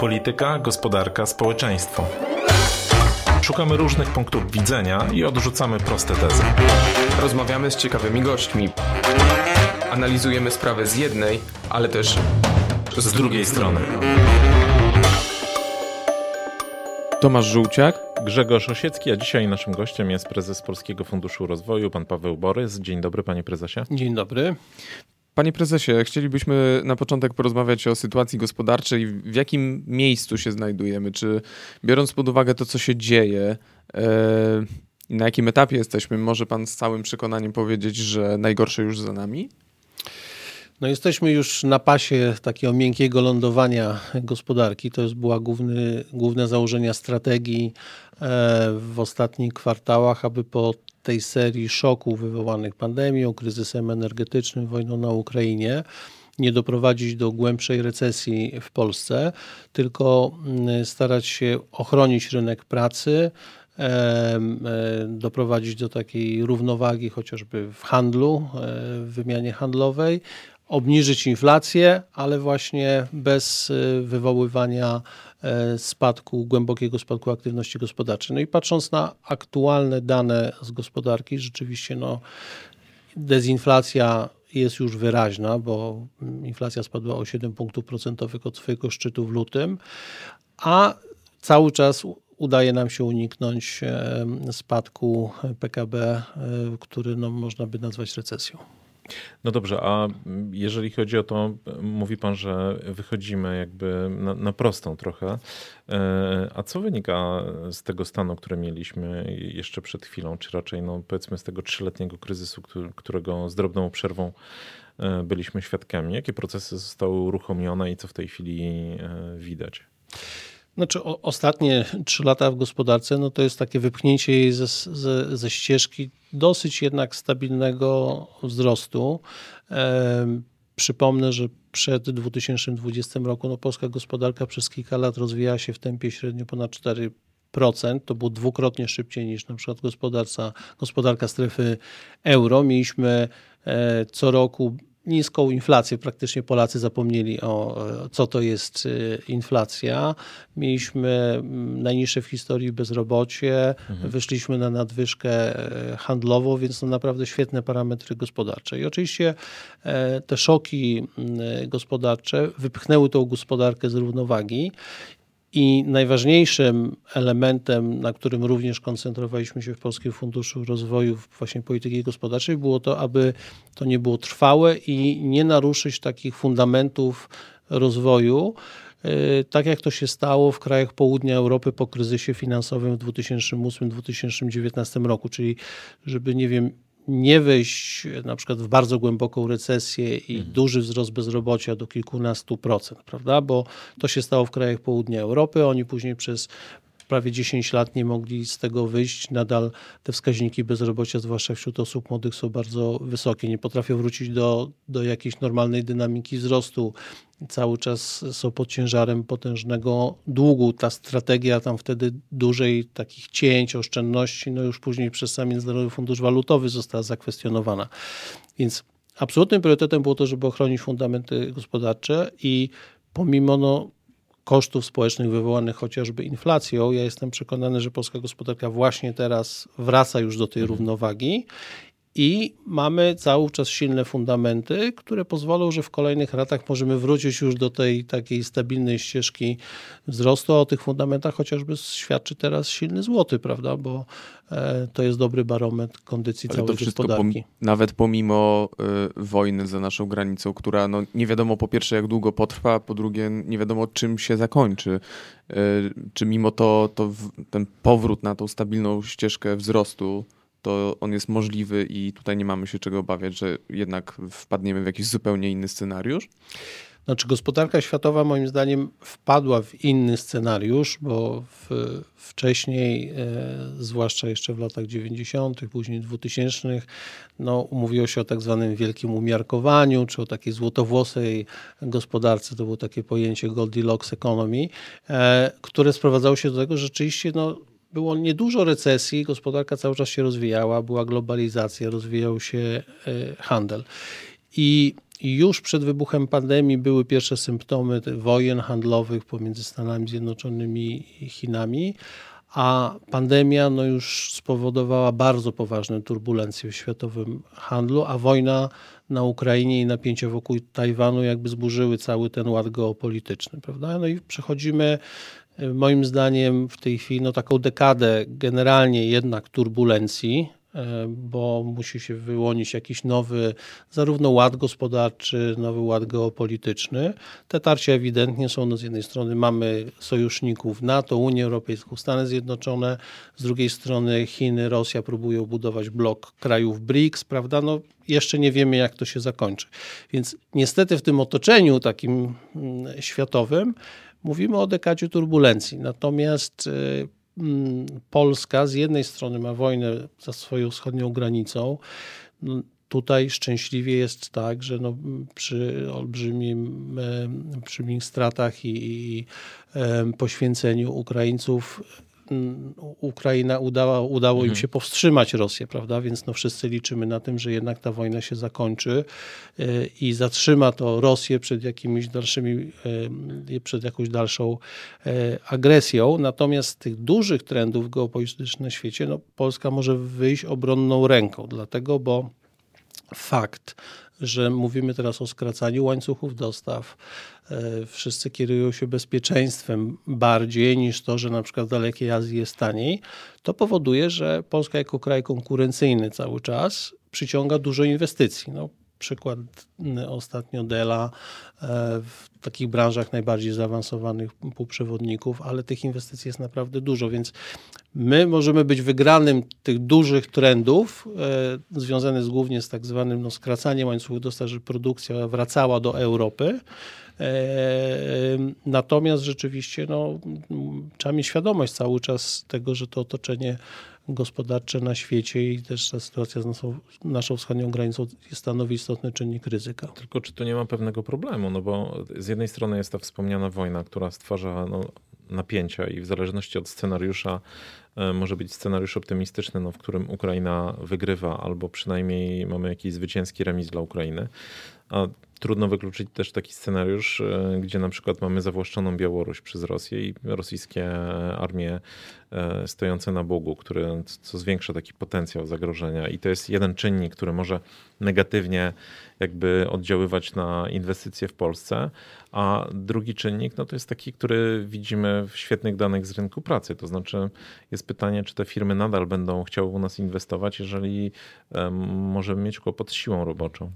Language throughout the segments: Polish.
Polityka, gospodarka, społeczeństwo. Szukamy różnych punktów widzenia i odrzucamy proste tezy. Rozmawiamy z ciekawymi gośćmi. Analizujemy sprawę z jednej, ale też z, z drugiej strony. Tomasz Żółciak. Grzegorz Osiecki, a dzisiaj naszym gościem jest prezes Polskiego Funduszu Rozwoju, pan Paweł Borys. Dzień dobry, panie prezesie. Dzień dobry. Panie prezesie, chcielibyśmy na początek porozmawiać o sytuacji gospodarczej. W jakim miejscu się znajdujemy? Czy biorąc pod uwagę to, co się dzieje, e, na jakim etapie jesteśmy, może pan z całym przekonaniem powiedzieć, że najgorsze już za nami? No jesteśmy już na pasie takiego miękkiego lądowania gospodarki. To jest była główny, główne założenia strategii e, w ostatnich kwartałach, aby po tej serii szoków wywołanych pandemią, kryzysem energetycznym, wojną na Ukrainie, nie doprowadzić do głębszej recesji w Polsce, tylko mm, starać się ochronić rynek pracy, e, doprowadzić do takiej równowagi chociażby w handlu, e, w wymianie handlowej, obniżyć inflację, ale właśnie bez e, wywoływania spadku, głębokiego spadku aktywności gospodarczej. No i patrząc na aktualne dane z gospodarki, rzeczywiście no, dezinflacja jest już wyraźna, bo inflacja spadła o 7 punktów procentowych od swojego szczytu w lutym, a cały czas udaje nam się uniknąć e, spadku PKB, e, który no, można by nazwać recesją. No dobrze, a jeżeli chodzi o to, mówi pan, że wychodzimy jakby na, na, prostą trochę. E, a co wynika z tego stanu, który mieliśmy jeszcze przed chwilą, czy raczej no, powiedzmy z tego trzyletniego kryzysu, którego z drobną przerwą e, byliśmy świadkami? Jakie procesy zostały uruchomione i co w tej chwili e, widać? Znaczy, o, ostatnie trzy lata w gospodarce no to jest takie wypchnięcie jej ze, ze, ze ścieżki dosyć jednak stabilnego wzrostu. E, przypomnę, że przed 2020 roku no, polska gospodarka przez kilka lat rozwijała się w tempie średnio ponad 4%. To było dwukrotnie szybciej niż na przykład gospodarka, gospodarka strefy euro. Mieliśmy e, co roku niską inflację. Praktycznie Polacy zapomnieli o co to jest y, inflacja. Mieliśmy mm, najniższe w historii bezrobocie, mhm. wyszliśmy na nadwyżkę e, handlową, więc to naprawdę świetne parametry gospodarcze. I oczywiście e, te szoki mm, gospodarcze wypchnęły tą gospodarkę z równowagi i najważniejszym elementem, na którym również koncentrowaliśmy się w Polskim Funduszu Rozwoju właśnie polityki gospodarczej, było to, aby to nie było trwałe i nie naruszyć takich fundamentów rozwoju, y, tak jak to się stało w krajach południa Europy po kryzysie finansowym w 2008-2019 roku, czyli żeby, nie wiem, nie wejść na przykład w bardzo głęboką recesję i mhm. duży wzrost bezrobocia do kilkunastu procent, prawda? Bo to się stało w krajach południa Europy. Oni później przez prawie 10 lat nie mogli z tego wyjść. Nadal te wskaźniki bezrobocia, zwłaszcza wśród osób młodych, są bardzo wysokie. Nie potrafią wrócić do, do jakiejś normalnej dynamiki wzrostu. Cały czas są pod ciężarem potężnego długu. Ta strategia tam wtedy dużej takich cięć, oszczędności, no już później przez sam Międzynarodowy Fundusz Walutowy została zakwestionowana. Więc absolutnym priorytetem było to, żeby ochronić fundamenty gospodarcze i pomimo no, kosztów społecznych wywołanych chociażby inflacją, ja jestem przekonany, że polska gospodarka właśnie teraz wraca już do tej mhm. równowagi i mamy cały czas silne fundamenty, które pozwolą, że w kolejnych latach możemy wrócić już do tej takiej stabilnej ścieżki wzrostu. O tych fundamentach chociażby świadczy teraz silny złoty, prawda? Bo e, to jest dobry barometr kondycji Ale całej to gospodarki. Pom nawet pomimo y, wojny za naszą granicą, która no, nie wiadomo po pierwsze jak długo potrwa, po drugie nie wiadomo czym się zakończy. Y, czy mimo to, to w, ten powrót na tą stabilną ścieżkę wzrostu to on jest możliwy i tutaj nie mamy się czego obawiać, że jednak wpadniemy w jakiś zupełnie inny scenariusz? Znaczy, gospodarka światowa moim zdaniem wpadła w inny scenariusz, bo w, wcześniej, e, zwłaszcza jeszcze w latach 90., później 2000., no, mówiło się o tak zwanym wielkim umiarkowaniu, czy o takiej złotowłosej gospodarce. To było takie pojęcie Goldilocks economy, e, które sprowadzało się do tego, że rzeczywiście no, było niedużo recesji, gospodarka cały czas się rozwijała, była globalizacja, rozwijał się e, handel. I już przed wybuchem pandemii były pierwsze symptomy wojen handlowych pomiędzy Stanami Zjednoczonymi i Chinami, a pandemia no już spowodowała bardzo poważne turbulencje w światowym handlu, a wojna na Ukrainie i napięcia wokół Tajwanu jakby zburzyły cały ten ład geopolityczny, prawda? No i przechodzimy moim zdaniem w tej chwili no, taką dekadę generalnie jednak turbulencji, e, bo musi się wyłonić jakiś nowy, zarówno ład gospodarczy, nowy ład geopolityczny. Te tarcia ewidentnie są, no z jednej strony mamy sojuszników NATO, Unię Europejską, Stany Zjednoczone, z drugiej strony Chiny, Rosja próbują budować blok krajów BRICS, prawda? No, jeszcze nie wiemy, jak to się zakończy. Więc niestety w tym otoczeniu takim mm, światowym Mówimy o dekadzie turbulencji, natomiast y, mm, Polska z jednej strony ma wojnę za swoją wschodnią granicą. No, tutaj szczęśliwie jest tak, że no przy olbrzymim, olbrzymich stratach i, i poświęceniu Ukraińców Ukraina udała, udało mhm. im się powstrzymać Rosję, prawda? Więc no wszyscy liczymy na tym, że jednak ta wojna się zakończy e, i zatrzyma to Rosję przed jakimiś dalszymi, e, przed jakąś dalszą e, agresją. Natomiast z tych dużych trendów geopolitycznych na świecie, no Polska może wyjść obronną ręką, dlatego, bo fakt, że mówimy teraz o skracaniu łańcuchów dostaw. E, wszyscy kierują się bezpieczeństwem bardziej niż to, że na przykład w dalekiej Azji jest taniej. To powoduje, że Polska jako kraj konkurencyjny cały czas przyciąga dużo inwestycji. No, przykład ostatnio Dela e, w takich branżach najbardziej zaawansowanych półprzewodników, ale tych inwestycji jest naprawdę dużo, więc my możemy być wygranym tych dużych trendów e, związanych głównie z tak zwanym no, skracaniem łańcuchów dostaw, że produkcja wracała do Europy. E, natomiast rzeczywiście no, trzeba mieć świadomość cały czas tego, że to otoczenie gospodarcze na świecie i też ta sytuacja z naszą, naszą wschodnią granicą stanowi istotny czynnik ryzyka. Tylko czy tu nie ma pewnego problemu? No bo z jednej strony jest ta wspomniana wojna, która stwarza no, napięcia i w zależności od scenariusza e, może być scenariusz optymistyczny, no, w którym Ukraina wygrywa albo przynajmniej mamy jakiś zwycięski remis dla Ukrainy. A trudno wykluczyć też taki scenariusz, e, gdzie na przykład mamy zawłaszczoną Białoruś przez Rosję i rosyjskie armie e, stojące na Bogu, które, co zwiększa taki potencjał zagrożenia. I to jest jeden czynnik, który może negatywnie jakby oddziaływać na inwestycje w Polsce, a drugi czynnik no to jest taki, który widzimy w świetnych danych z rynku pracy. To znaczy jest pytanie, czy te firmy nadal będą chciały u nas inwestować, jeżeli możemy mieć kłopot z siłą roboczą.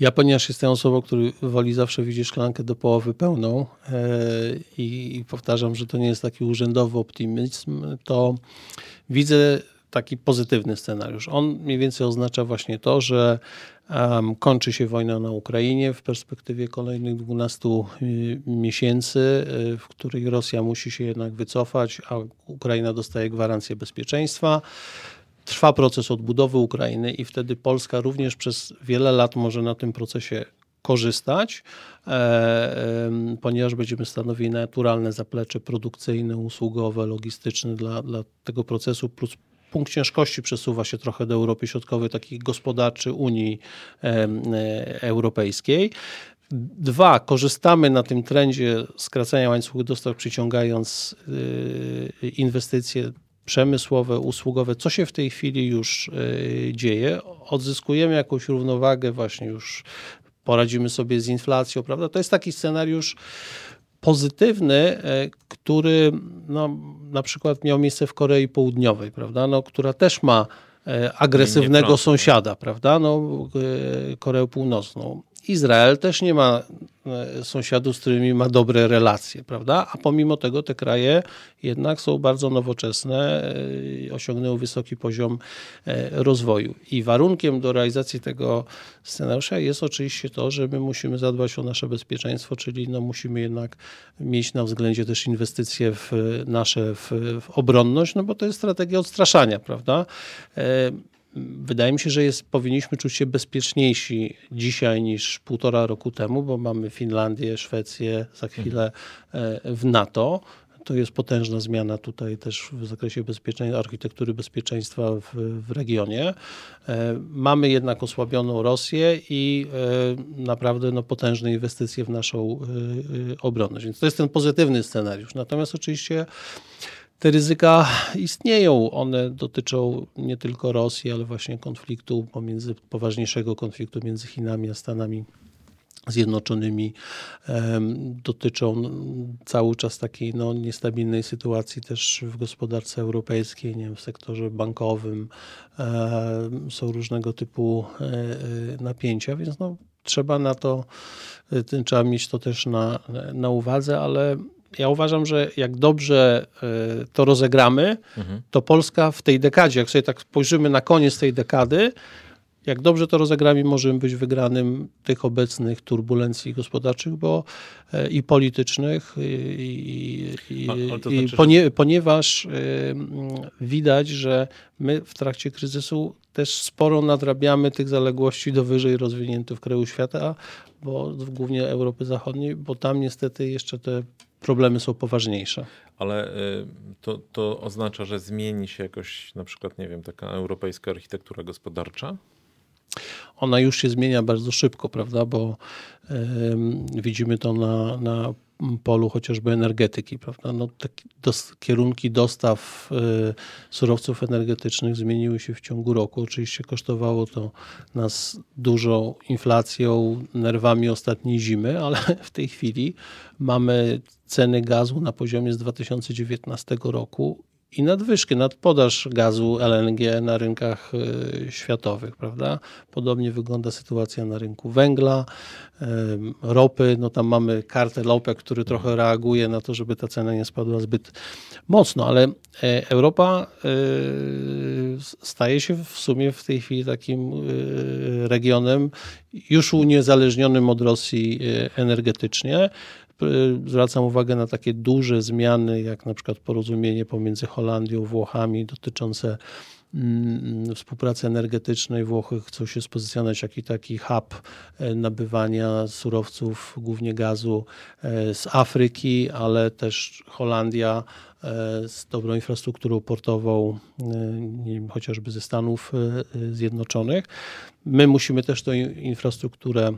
Ja, ponieważ jestem osobą, która woli zawsze widzieć szklankę do połowy pełną e, i, powtarzam, że to nie jest taki urzędowy optymizm, to widzę taki pozytywny scenariusz. On mniej więcej oznacza właśnie to, że kończy się wojna na Ukrainie w perspektywie kolejnych 12 y, miesięcy, y, w której Rosja musi się jednak wycofać, a Ukraina dostaje gwarancję bezpieczeństwa trwa proces odbudowy Ukrainy i wtedy Polska również przez wiele lat może na tym procesie korzystać, e, ponieważ będziemy stanowili naturalne zaplecze produkcyjne, usługowe, logistyczne dla, dla tego procesu, plus punkt ciężkości przesuwa się trochę do Europy Środkowej, taki gospodarczy Unii e, Europejskiej. Dwa, korzystamy na tym trendzie skracania łańcuchów dostaw, przyciągając e, inwestycje przemysłowe, usługowe, co się w tej chwili już e, dzieje. Odzyskujemy jakąś równowagę, właśnie już poradzimy sobie z inflacją, prawda? To jest taki scenariusz pozytywny, e, który no, na przykład miał miejsce w Korei Południowej, prawda? No, która też ma e, agresywnego sąsiada, prawda? No, Koreę Północną. Izrael też nie ma e, sąsiadów, z którymi ma dobre relacje, prawda? A pomimo tego te kraje jednak są bardzo nowoczesne, e, osiągnęły wysoki poziom e, rozwoju. I warunkiem do realizacji tego scenariusza jest oczywiście to, że my musimy zadbać o nasze bezpieczeństwo, czyli no musimy jednak mieć na względzie też inwestycje w nasze w, w obronność, no bo to jest strategia odstraszania, prawda? Wydaje mi się, że jest, powinniśmy czuć się bezpieczniejsi dzisiaj niż półtora roku temu, bo mamy Finlandię, Szwecję, za chwilę e, w NATO. To jest potężna zmiana tutaj też w zakresie bezpieczeństwa, architektury bezpieczeństwa w, w regionie. E, mamy jednak osłabioną Rosję i e, naprawdę no, potężne inwestycje w naszą obronę. Więc to jest ten pozytywny scenariusz. Natomiast oczywiście te ryzyka istnieją. One dotyczą nie tylko Rosji, ale właśnie konfliktu pomiędzy, poważniejszego konfliktu między Chinami a Stanami Zjednoczonymi dotyczą cały czas takiej no, niestabilnej sytuacji też w gospodarce europejskiej, nie wiem, w sektorze bankowym. Są różnego typu e, e, napięcia, więc no, trzeba na to, e, trzeba mieć to też na, na uwadze, ale ja uważam, że jak dobrze to rozegramy, mhm. to Polska w tej dekadzie, jak sobie tak spojrzymy na koniec tej dekady, jak dobrze to rozegramy, możemy być wygranym tych obecnych turbulencji gospodarczych bo, e, i politycznych, i, i, A, znaczy, ponie, ponieważ y, widać, że my w trakcie kryzysu też sporo nadrabiamy tych zaległości do wyżej rozwiniętych krajów świata, bo głównie Europy Zachodniej, bo tam niestety jeszcze te problemy są poważniejsze. Ale y, to, to oznacza, że zmieni się jakoś na przykład, nie wiem, taka europejska architektura gospodarcza? ona już się zmienia bardzo szybko, prawda, bo y, widzimy to na, na polu chociażby energetyki, prawda? No, te dos kierunki dostaw y, surowców energetycznych zmieniły się w ciągu roku. Oczywiście kosztowało to nas dużą inflacją, nerwami ostatniej zimy, ale w tej chwili mamy ceny gazu na poziomie z 2019 roku i nadwyżki, nadpodaż gazu LNG na rynkach y, światowych, prawda? Podobnie wygląda sytuacja na rynku węgla, ropy, no tam mamy kartę OPEC, który trochę reaguje na to, żeby ta cena nie spadła zbyt mocno, ale e, Europa staje się w sumie w tej chwili takim regionem już uniezależnionym od Rosji energetycznie. Zwracam uwagę na takie duże zmiany, jak na przykład porozumienie pomiędzy Holandią, Włochami dotyczące mm, współpracy energetycznej. Włochy chcą się spozycjonować jako taki hub e, nabywania surowców, głównie gazu e, z Afryki, ale też Holandia e, z dobrą infrastrukturą portową, chociażby ze Stanów Zjednoczonych. My musimy też tę infrastrukturę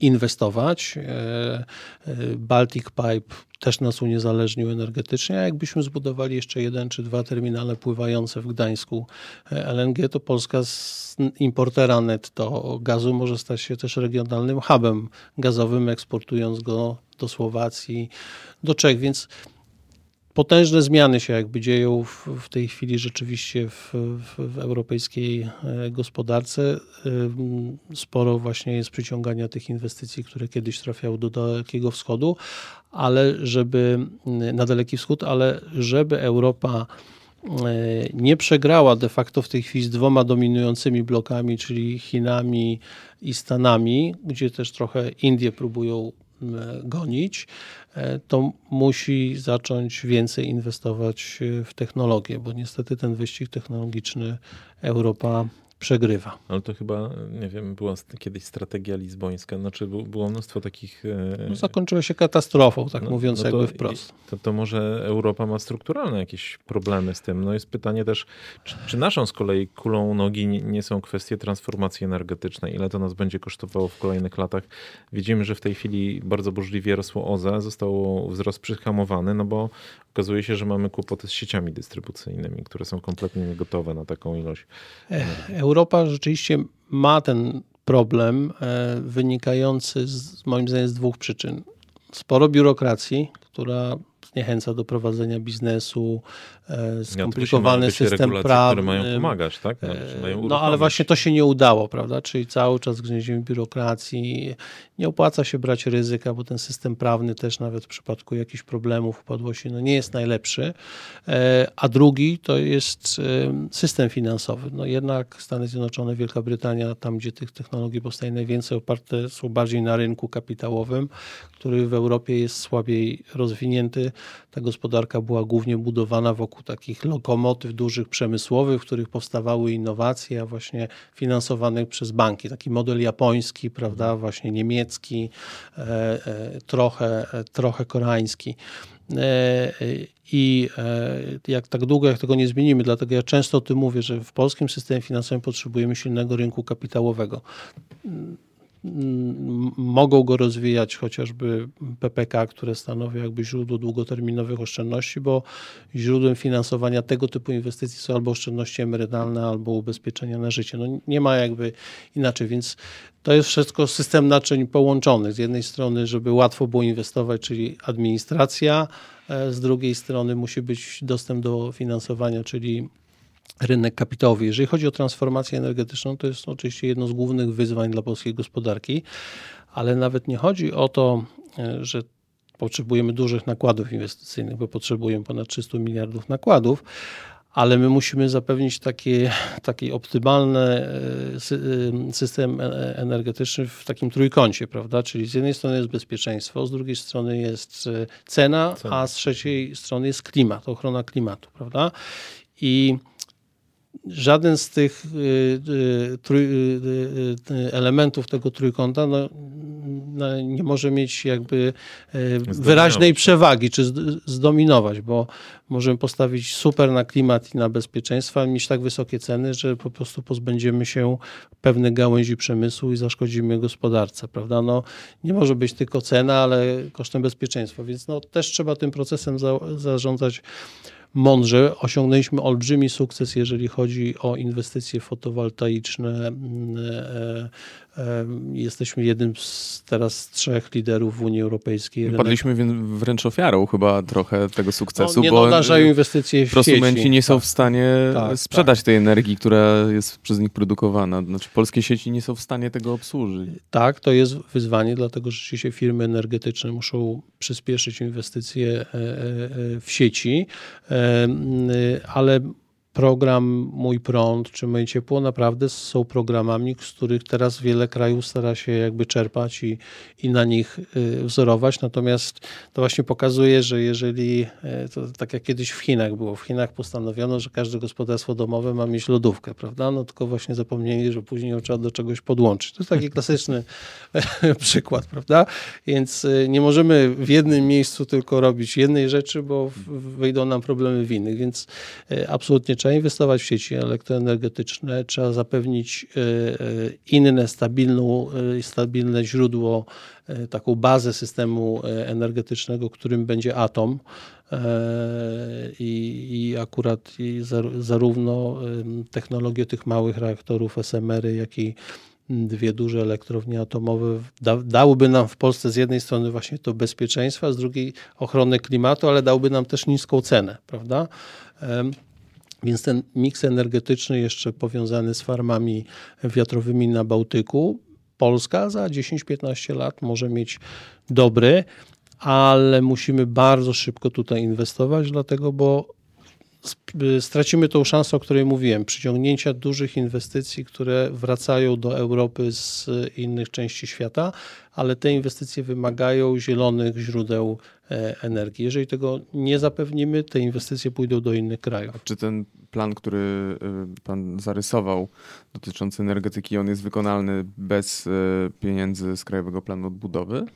inwestować. E, e, Baltic Pipe też nas uniezależnił energetycznie, a jakbyśmy zbudowali jeszcze jeden czy dwa terminale pływające w Gdańsku e, LNG, to Polska z importera netto gazu może stać się też regionalnym hubem gazowym, eksportując go do Słowacji, do Czech, więc potężne zmiany się jakby dzieją w, w tej chwili rzeczywiście w, w, w, europejskiej e, gospodarce. Sporo właśnie jest przyciągania tych inwestycji, które kiedyś trafiały do Dalekiego Wschodu, ale żeby na Daleki Wschód, ale żeby Europa e, nie przegrała de facto w tej chwili z dwoma dominującymi blokami, czyli Chinami i Stanami, gdzie też trochę Indie próbują gonić, E, to musi zacząć więcej inwestować w technologię, bo niestety ten wyścig technologiczny Europa przegrywa. Ale to chyba, nie wiem, była kiedyś strategia lizbońska, znaczy było mnóstwo takich... E, no, zakończyła się katastrofą, tak no, mówiąc no to, jakby wprost. To, to może Europa ma strukturalne jakieś problemy z tym. No jest pytanie też, czy, czy naszą z kolei kulą nogi nie, nie, są kwestie transformacji energetycznej? Ile to nas będzie kosztowało w kolejnych latach? Widzimy, że w tej chwili bardzo burzliwie rosło OZE, został wzrost przyhamowany, no bo okazuje się, że mamy kłopoty z sieciami dystrybucyjnymi, które są kompletnie niegotowe na taką ilość. Europa rzeczywiście ma ten problem e, wynikający z, moim zdaniem z dwóch przyczyn. Sporo biurokracji, która zniechęca do prowadzenia biznesu, skomplikowany ja, system prawny. które mają pomagać, tak? No, mają no ale właśnie to się nie udało, prawda? Czyli cały czas gnieździmy biurokracji. Nie opłaca się brać ryzyka, bo ten system prawny też nawet w przypadku jakichś problemów, upadłości, no nie jest najlepszy. E, a drugi to jest system finansowy. No jednak Stany Zjednoczone, Wielka Brytania, tam gdzie tych technologii powstaje najwięcej, oparte są bardziej na rynku kapitałowym, który w Europie jest słabiej rozwinięty ta gospodarka była głównie budowana wokół takich lokomotyw dużych przemysłowych, w których powstawały innowacje, a właśnie finansowanych przez banki. Taki model japoński, prawda, właśnie niemiecki, e, e, trochę, trochę koreański. I jak tak długo, jak tego nie zmienimy, dlatego ja często o tym mówię, że w polskim systemie finansowym potrzebujemy silnego rynku kapitałowego mogą go rozwijać chociażby PPK, które stanowi jakby źródło długoterminowych oszczędności, bo źródłem finansowania tego typu inwestycji są albo oszczędności emerytalne, albo ubezpieczenia na życie. No nie ma jakby inaczej, więc to jest wszystko system naczyń połączonych. Z jednej strony, żeby łatwo było inwestować, czyli administracja, e, z drugiej strony musi być dostęp do finansowania, czyli rynek kapitałowy. Jeżeli chodzi o transformację energetyczną, to jest oczywiście jedno z głównych wyzwań dla polskiej gospodarki, ale nawet nie chodzi o to, e, że potrzebujemy dużych nakładów inwestycyjnych, bo potrzebujemy ponad 300 miliardów nakładów, ale my musimy zapewnić taki, taki optymalny e, e, system energetyczny w takim trójkącie, prawda? Czyli z jednej strony jest bezpieczeństwo, z drugiej strony jest cena, cena. a z trzeciej strony jest klimat, ochrona klimatu, prawda? I żaden z tych y, y, y, elementów tego trójkąta no, no, nie może mieć jakby wyraźnej przewagi, czy zdominować, bo możemy postawić super na klimat i na bezpieczeństwo, ale mieć tak wysokie ceny, że po prostu pozbędziemy się pewnych gałęzi przemysłu i zaszkodzimy gospodarce, prawda? No, nie może być tylko cena, ale kosztem bezpieczeństwa, więc no, też trzeba tym procesem za, zarządzać mądrze. Osiągnęliśmy olbrzymi sukces, jeżeli chodzi o inwestycje fotowoltaiczne. Mm, e, e, jesteśmy jednym z teraz trzech liderów w Unii Europejskiej. Padliśmy wręcz ofiarą chyba trochę tego sukcesu, no, nie bo nadążają inwestycje w prosumenci sieci. nie są tak. w stanie tak, sprzedać tak. tej energii, która jest przez nich produkowana. Znaczy polskie sieci nie są w stanie tego obsłużyć. Tak, to jest wyzwanie, dlatego że rzeczywiście firmy energetyczne muszą przyspieszyć inwestycje e, w sieci ale program Mój Prąd czy Moje Ciepło naprawdę są programami, z których teraz wiele krajów stara się jakby czerpać i, i na nich y, wzorować. Natomiast to właśnie pokazuje, że jeżeli, y, to tak jak kiedyś w Chinach było, w Chinach postanowiono, że każde gospodarstwo domowe ma mieć lodówkę, prawda? No tylko właśnie zapomnieli, że później ją trzeba do czegoś podłączyć. To jest taki klasyczny przykład, prawda? Więc y, nie możemy w jednym miejscu tylko robić jednej rzeczy, bo wyjdą nam problemy w innych, więc absolutnie trzeba trzeba inwestować w sieci elektroenergetyczne, trzeba zapewnić e, e, inne stabilną, e, stabilne źródło, taką bazę systemu energetycznego, którym będzie atom. I, i akurat i zarówno technologie tych małych reaktorów SMR, jak i dwie duże elektrownie atomowe da, dałyby nam w Polsce z jednej strony właśnie to bezpieczeństwo, a z drugiej ochronę klimatu, ale dałby nam też niską cenę, prawda? Więc ten miks energetyczny jeszcze powiązany z farmami wiatrowymi na Bałtyku, Polska za 10-15 lat może mieć dobry, ale musimy bardzo szybko tutaj inwestować, dlatego bo stracimy tą szansę, o której mówiłem, przyciągnięcia dużych inwestycji, które wracają do Europy z innych części świata, ale te inwestycje wymagają zielonych źródeł e, energii. Jeżeli tego nie zapewnimy, te inwestycje pójdą do innych krajów. A czy ten plan, który e, pan zarysował dotyczący energetyki, on jest wykonalny bez e, pieniędzy z Krajowego Planu Odbudowy?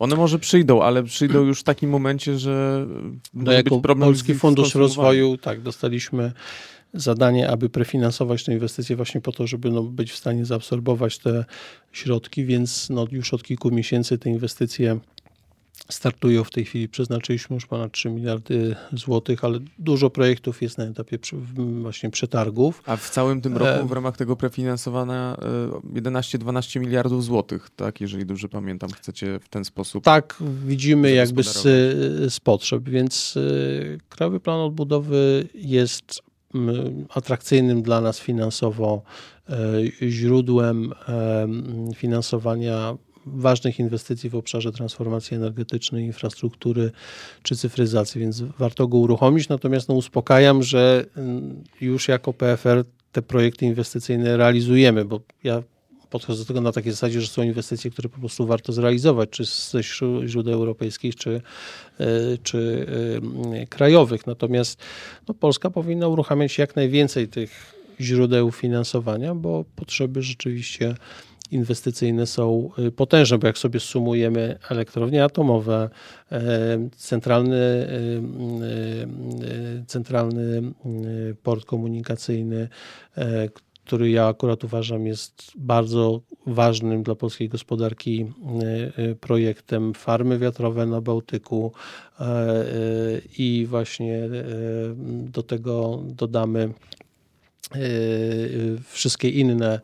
One może przyjdą, ale przyjdą już w takim momencie, że no jako Polski Fundusz Rozwoju, tak, dostaliśmy zadanie, aby prefinansować te inwestycje właśnie po to, żeby no, być w stanie zaabsorbować te środki, więc no, już od kilku miesięcy te inwestycje startują w tej chwili. Przeznaczyliśmy już ponad 3 miliardy złotych, ale dużo projektów jest na etapie właśnie przetargów. A w całym tym roku w ramach tego prefinansowania 11-12 miliardów złotych, tak? Jeżeli dobrze pamiętam, chcecie w ten sposób. Tak, widzimy jakby z, z potrzeb, więc y, Krajowy Plan Odbudowy jest atrakcyjnym dla nas finansowo źródłem finansowania ważnych inwestycji w obszarze transformacji energetycznej, infrastruktury czy cyfryzacji, więc warto go uruchomić. Natomiast no, uspokajam, że mm, już jako PFR te projekty inwestycyjne realizujemy, bo ja podchodzę do tego na takiej zasadzie, że są inwestycje, które po prostu warto zrealizować, czy ze źródeł europejskich, czy, czy krajowych. Natomiast no, Polska powinna uruchamiać jak najwięcej tych źródeł finansowania, bo potrzeby rzeczywiście inwestycyjne są y, potężne, bo jak sobie sumujemy elektrownie atomowe, e, centralny, y, y, centralny port komunikacyjny, e, który ja akurat uważam jest bardzo ważnym dla polskiej gospodarki projektem farmy wiatrowe na Bałtyku e, i właśnie do tego dodamy wszystkie inne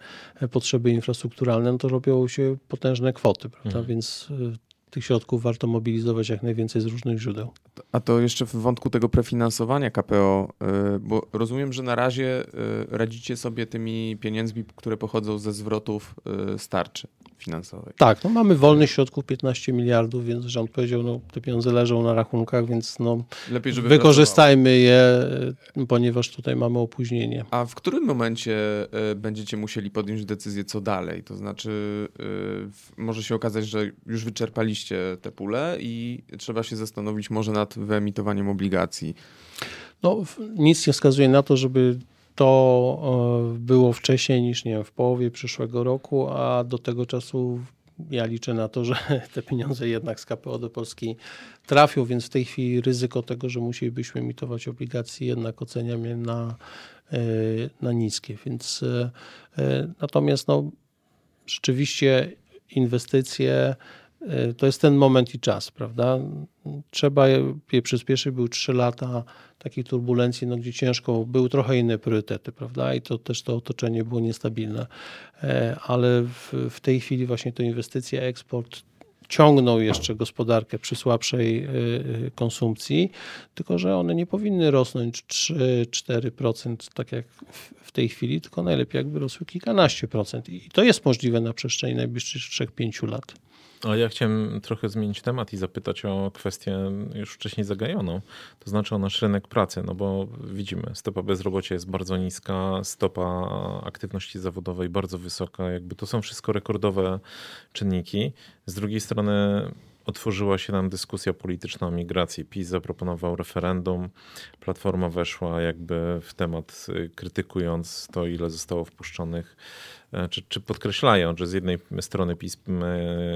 potrzeby infrastrukturalne, no to robią się potężne kwoty, prawda? Mhm. Więc yy, tych środków warto mobilizować jak najwięcej z różnych źródeł. A to jeszcze w wątku tego prefinansowania KPO, yy, bo rozumiem, że na razie radzicie sobie tymi pieniędzmi, które pochodzą ze zwrotów starczy finansowej. Tak, no mamy wolnych środków 15 miliardów, więc rząd powiedział, no te pieniądze leżą na rachunkach, więc no Lepiej, wykorzystajmy je, ponieważ tutaj mamy opóźnienie. A w którym momencie e, będziecie musieli podjąć decyzję, co dalej? To znaczy, e, może się okazać, że już wyczerpaliście te pule i trzeba się zastanowić może nad wyemitowaniem obligacji. No, nic nie wskazuje na to, żeby to e, było wcześniej niż nie wiem, w połowie przyszłego roku, a do tego czasu ja liczę na to, że te pieniądze jednak z KPO do Polski trafią, więc w tej chwili ryzyko tego, że musielibyśmy emitować obligacje, jednak oceniam je na, e, na niskie. Więc e, natomiast no, rzeczywiście inwestycje to jest ten moment i czas, prawda? Trzeba je przyspieszyć, były trzy lata takiej turbulencji, no, gdzie ciężko, były trochę inne priorytety, prawda? I to też to otoczenie było niestabilne. E, ale w, w tej chwili właśnie to inwestycje, eksport ciągną jeszcze gospodarkę przy słabszej e, konsumpcji, tylko że one nie powinny rosnąć 3-4%, tak jak w tej chwili, tylko najlepiej jakby rosły kilkanaście procent. I to jest możliwe na przestrzeni najbliższych 3-5 lat. A ja chciałem trochę zmienić temat i zapytać o kwestię już wcześniej zagajoną, to znaczy o nasz rynek pracy, no bo widzimy, stopa bezrobocia jest bardzo niska, stopa aktywności zawodowej bardzo wysoka, jakby to są wszystko rekordowe czynniki. Z drugiej strony otworzyła się nam dyskusja polityczna o migracji. PiS zaproponował referendum, Platforma weszła jakby w temat, y, krytykując to, ile zostało wpuszczonych czy, czy podkreślają, że z jednej strony PiS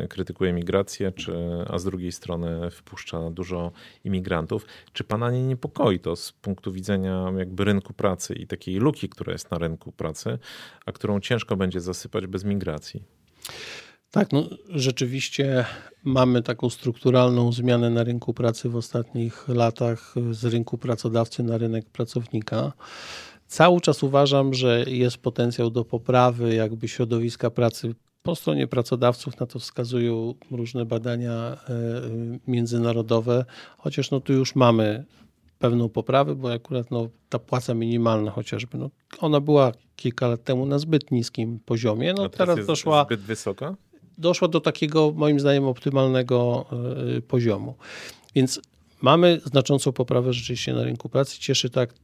krytykuje migrację, czy, a z drugiej strony wpuszcza dużo imigrantów. Czy pana nie niepokoi to z punktu widzenia jakby rynku pracy i takiej luki, która jest na rynku pracy, a którą ciężko będzie zasypać bez migracji? Tak, no rzeczywiście mamy taką strukturalną zmianę na rynku pracy w ostatnich latach z rynku pracodawcy na rynek pracownika. Cały czas uważam, że jest potencjał do poprawy jakby środowiska pracy po stronie pracodawców, na to wskazują różne badania e, międzynarodowe, chociaż no tu już mamy pewną poprawę, bo akurat no, ta płaca minimalna chociażby, no, ona była kilka lat temu na zbyt niskim poziomie, no teraz, teraz doszła zbyt wysoka? Doszła do takiego moim zdaniem optymalnego y, poziomu. Więc mamy znaczącą poprawę rzeczywiście na rynku pracy. Cieszy tak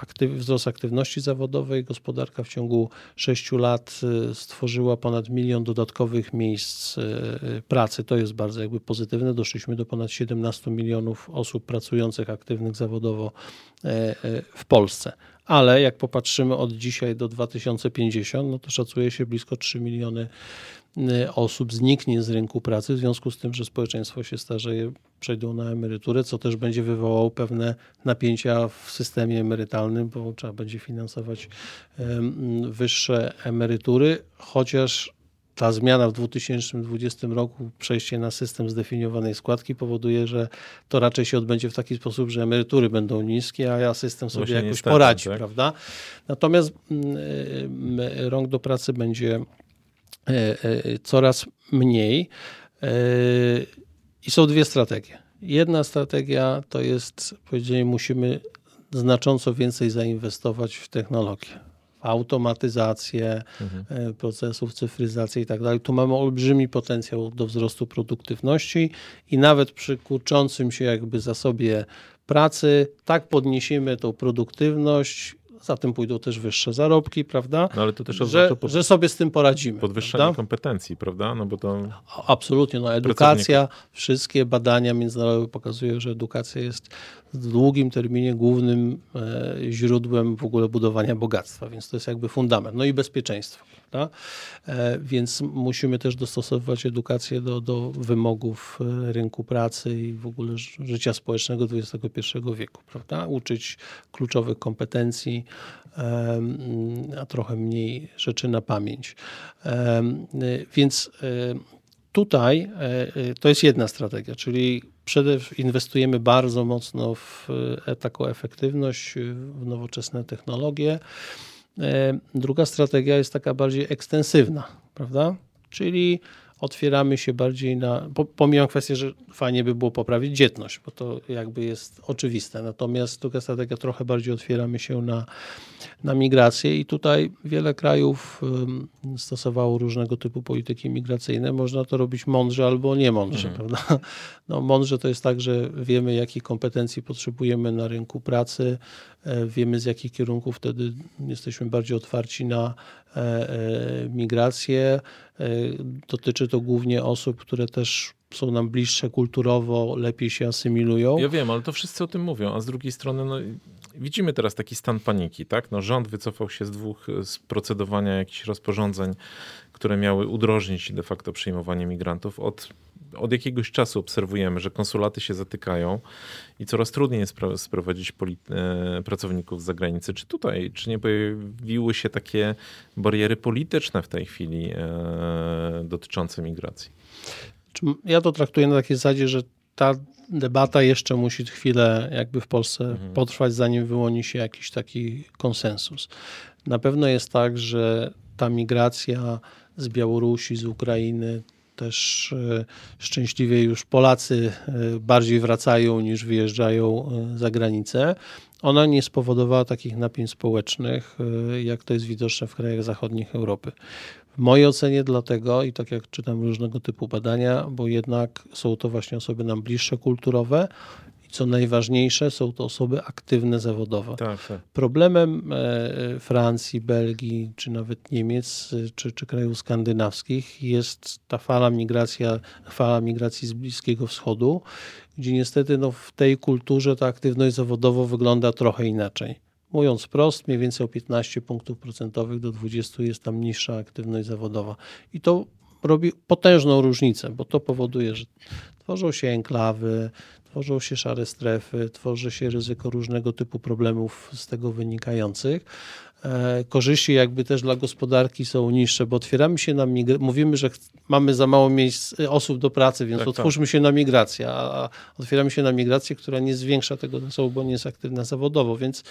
aktyw, wzrost aktywności zawodowej. Gospodarka w ciągu 6 lat y, stworzyła ponad milion dodatkowych miejsc y, pracy. To jest bardzo jakby pozytywne. Doszliśmy do ponad 17 milionów osób pracujących aktywnych zawodowo e, e, w Polsce. Ale jak popatrzymy od dzisiaj do 2050, no to szacuje się blisko 3 miliony Y, osób zniknie z rynku pracy. W związku z tym, że społeczeństwo się starzeje, przejdą na emeryturę, co też będzie wywołało pewne napięcia w systemie emerytalnym, bo trzeba będzie finansować wyższe emerytury, chociaż ta zmiana w 2020 roku, przejście na system zdefiniowanej składki powoduje, że to raczej się odbędzie w taki sposób, że emerytury będą niskie, a ja system sobie Właśnie jakoś niestety, poradzi, tak? prawda? Natomiast rąk do pracy będzie e, coraz mniej. I są dwie strategie. Jedna strategia to jest powiedzenie, musimy znacząco więcej zainwestować w technologię, automatyzację mhm. procesów, cyfryzację i tak dalej. Tu mamy olbrzymi potencjał do wzrostu produktywności i nawet przy kurczącym się jakby zasobie pracy, tak podniesiemy tą produktywność, za tym pójdą też wyższe zarobki, prawda? No ale to też że, pod, że sobie z tym poradzimy. podwyższenie prawda? kompetencji, prawda? No bo to Absolutnie, no edukacja, wszystkie badania międzynarodowe pokazują, że edukacja jest w długim terminie głównym e, źródłem w ogóle budowania bogactwa, więc to jest jakby fundament. No i bezpieczeństwo, prawda? E, więc musimy też dostosowywać edukację do, do wymogów e, rynku pracy i w ogóle życia społecznego XXI wieku, prawda? Uczyć kluczowych kompetencji, em, a trochę mniej rzeczy na pamięć. Więc Tutaj e, e, to jest jedna strategia, czyli przede inwestujemy bardzo mocno w e, taką efektywność, w nowoczesne technologie. E, Druga strategia jest taka bardziej ekstensywna, prawda? Czyli otwieramy się bardziej na. po- Pomijam kwestię, że fajnie by było poprawić dzietność, bo to jakby jest oczywiste. Natomiast druga strategia trochę bardziej otwieramy się na, na migrację i tutaj wiele krajów stosowało różnego typu polityki migracyjne. Można to robić mądrze albo nie mądrze, prawda? No, mądrze to jest tak, że wiemy, jakich kompetencji potrzebujemy na rynku pracy, wiemy, z jakich kierunków wtedy jesteśmy bardziej otwarci na e, e, migrację. E, Dotyczy to głównie osób, które też są nam bliższe kulturowo, lepiej się asymilują. Ja wiem, ale to wszyscy o tym mówią, a z drugiej strony no, widzimy teraz taki stan paniki, tak? No, rząd wycofał się z dwóch z procedowania jakichś rozporządzeń, które miały udrożnić de facto przyjmowanie migrantów. Od, od jakiegoś czasu obserwujemy, że konsulaty się zatykają i coraz trudniej jest sprowadzić e, pracowników z zagranicy. Czy tutaj, czy nie pojawiły się takie bariery polityczne w tej chwili e, dotyczące migracji? Ja to traktuję na takiej zasadzie, że ta debata jeszcze musi chwilę jakby w Polsce potrwać, zanim wyłoni się jakiś taki konsensus. Na pewno jest tak, że ta migracja z Białorusi, z Ukrainy, też e, szczęśliwie już Polacy e, bardziej wracają niż wyjeżdżają e, za granicę. Ona nie spowodowała takich napięć społecznych, jak to jest widoczne w krajach zachodnich Europy. W mojej ocenie dlatego, i tak jak czytam różnego typu badania, bo jednak są to właśnie osoby nam bliższe kulturowe co najważniejsze, są to osoby aktywne zawodowo. Tak, tak. Problemem e, Francji, Belgii, czy nawet Niemiec, e, czy, czy krajów skandynawskich jest ta fala, migracja, fala migracji z Bliskiego Wschodu, gdzie niestety no, w tej kulturze ta aktywność zawodowa wygląda trochę inaczej. Mówiąc prost, mniej więcej o 15 punktów procentowych do 20 jest tam niższa aktywność zawodowa. I to robi potężną różnicę, bo to powoduje, że tworzą się enklawy, tworzą się szare strefy, tworzy się ryzyko różnego typu problemów z tego wynikających. E, Korzyści jakby też dla gospodarki są niższe, bo otwieramy się na migrację. Mówimy, że mamy za mało miejsc e, osób do pracy, więc Tak, tak. otwórzmy się na migrację, a otwieramy się na migrację, która nie zwiększa tego zasobu, bo nie jest aktywna zawodowo, więc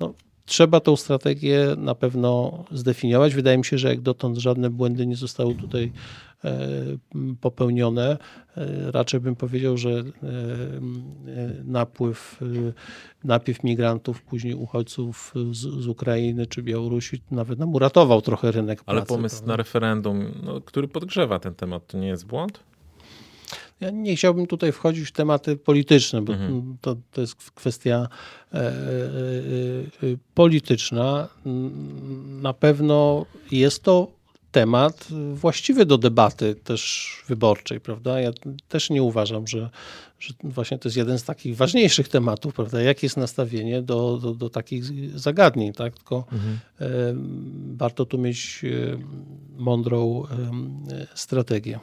no, trzeba tą strategię na pewno zdefiniować. Wydaje mi się, że jak dotąd żadne błędy nie zostały tutaj popełnione. E, Raczej bym powiedział, że e, e, napływ, e, napływ migrantów, później uchodźców z, z Ukrainy czy Białorusi nawet nam uratował trochę rynek Ale pracy. pomysł prawda? na referendum, no, który podgrzewa ten temat, to nie jest błąd? Ja nie chciałbym tutaj wchodzić w tematy polityczne, bo Mhm. to, to jest kwestia e, e, e, e, polityczna. Na pewno jest to temat właściwy do debaty też wyborczej, prawda? Ja też nie uważam, że, że właśnie to jest jeden z takich ważniejszych tematów, prawda? Jakie jest nastawienie do, do, do takich zagadnień, tak? Tylko e, warto tu mieć e, mądrą e, strategię.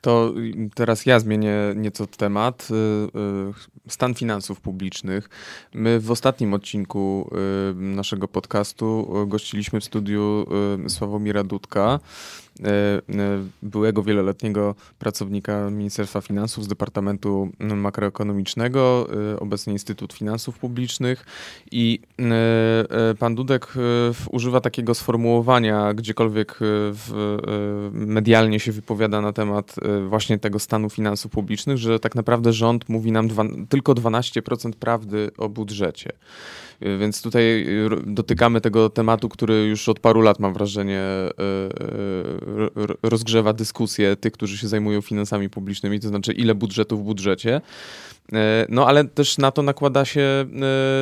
To teraz ja zmienię nieco temat. Y, y, Stan finansów publicznych. My w ostatnim odcinku y, naszego podcastu gościliśmy w studiu Sławomira Dudka, byłego wieloletniego pracownika Ministerstwa Finansów z Departamentu Makroekonomicznego, y, obecnie Instytut Finansów Publicznych. I pan Dudek używa takiego sformułowania, gdziekolwiek medialnie się wypowiada na temat właśnie tego stanu finansów publicznych, że tak naprawdę rząd mówi nam dwa, tylko 12% prawdy o budżecie. Y, Więc tutaj y, dotykamy tego tematu, który już od paru lat mam wrażenie y, rozgrzewa dyskusję tych, którzy się zajmują finansami publicznymi, to znaczy ile budżetu w budżecie. E, no ale też na to nakłada się e,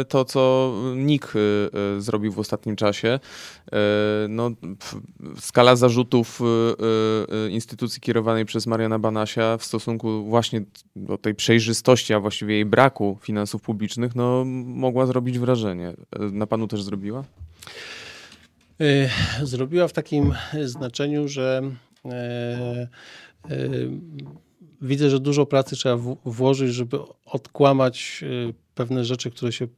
to, co NIK e, zrobił w ostatnim czasie. No, skala zarzutów instytucji kierowanej przez Mariana Banasia w stosunku właśnie do tej przejrzystości, a właściwie jej braku finansów publicznych, no, mogła zrobić wrażenie. Na panu też zrobiła? Zrobiła w takim znaczeniu, że widzę, że dużo pracy trzeba włożyć, żeby odkłamać y, pewne rzeczy, które się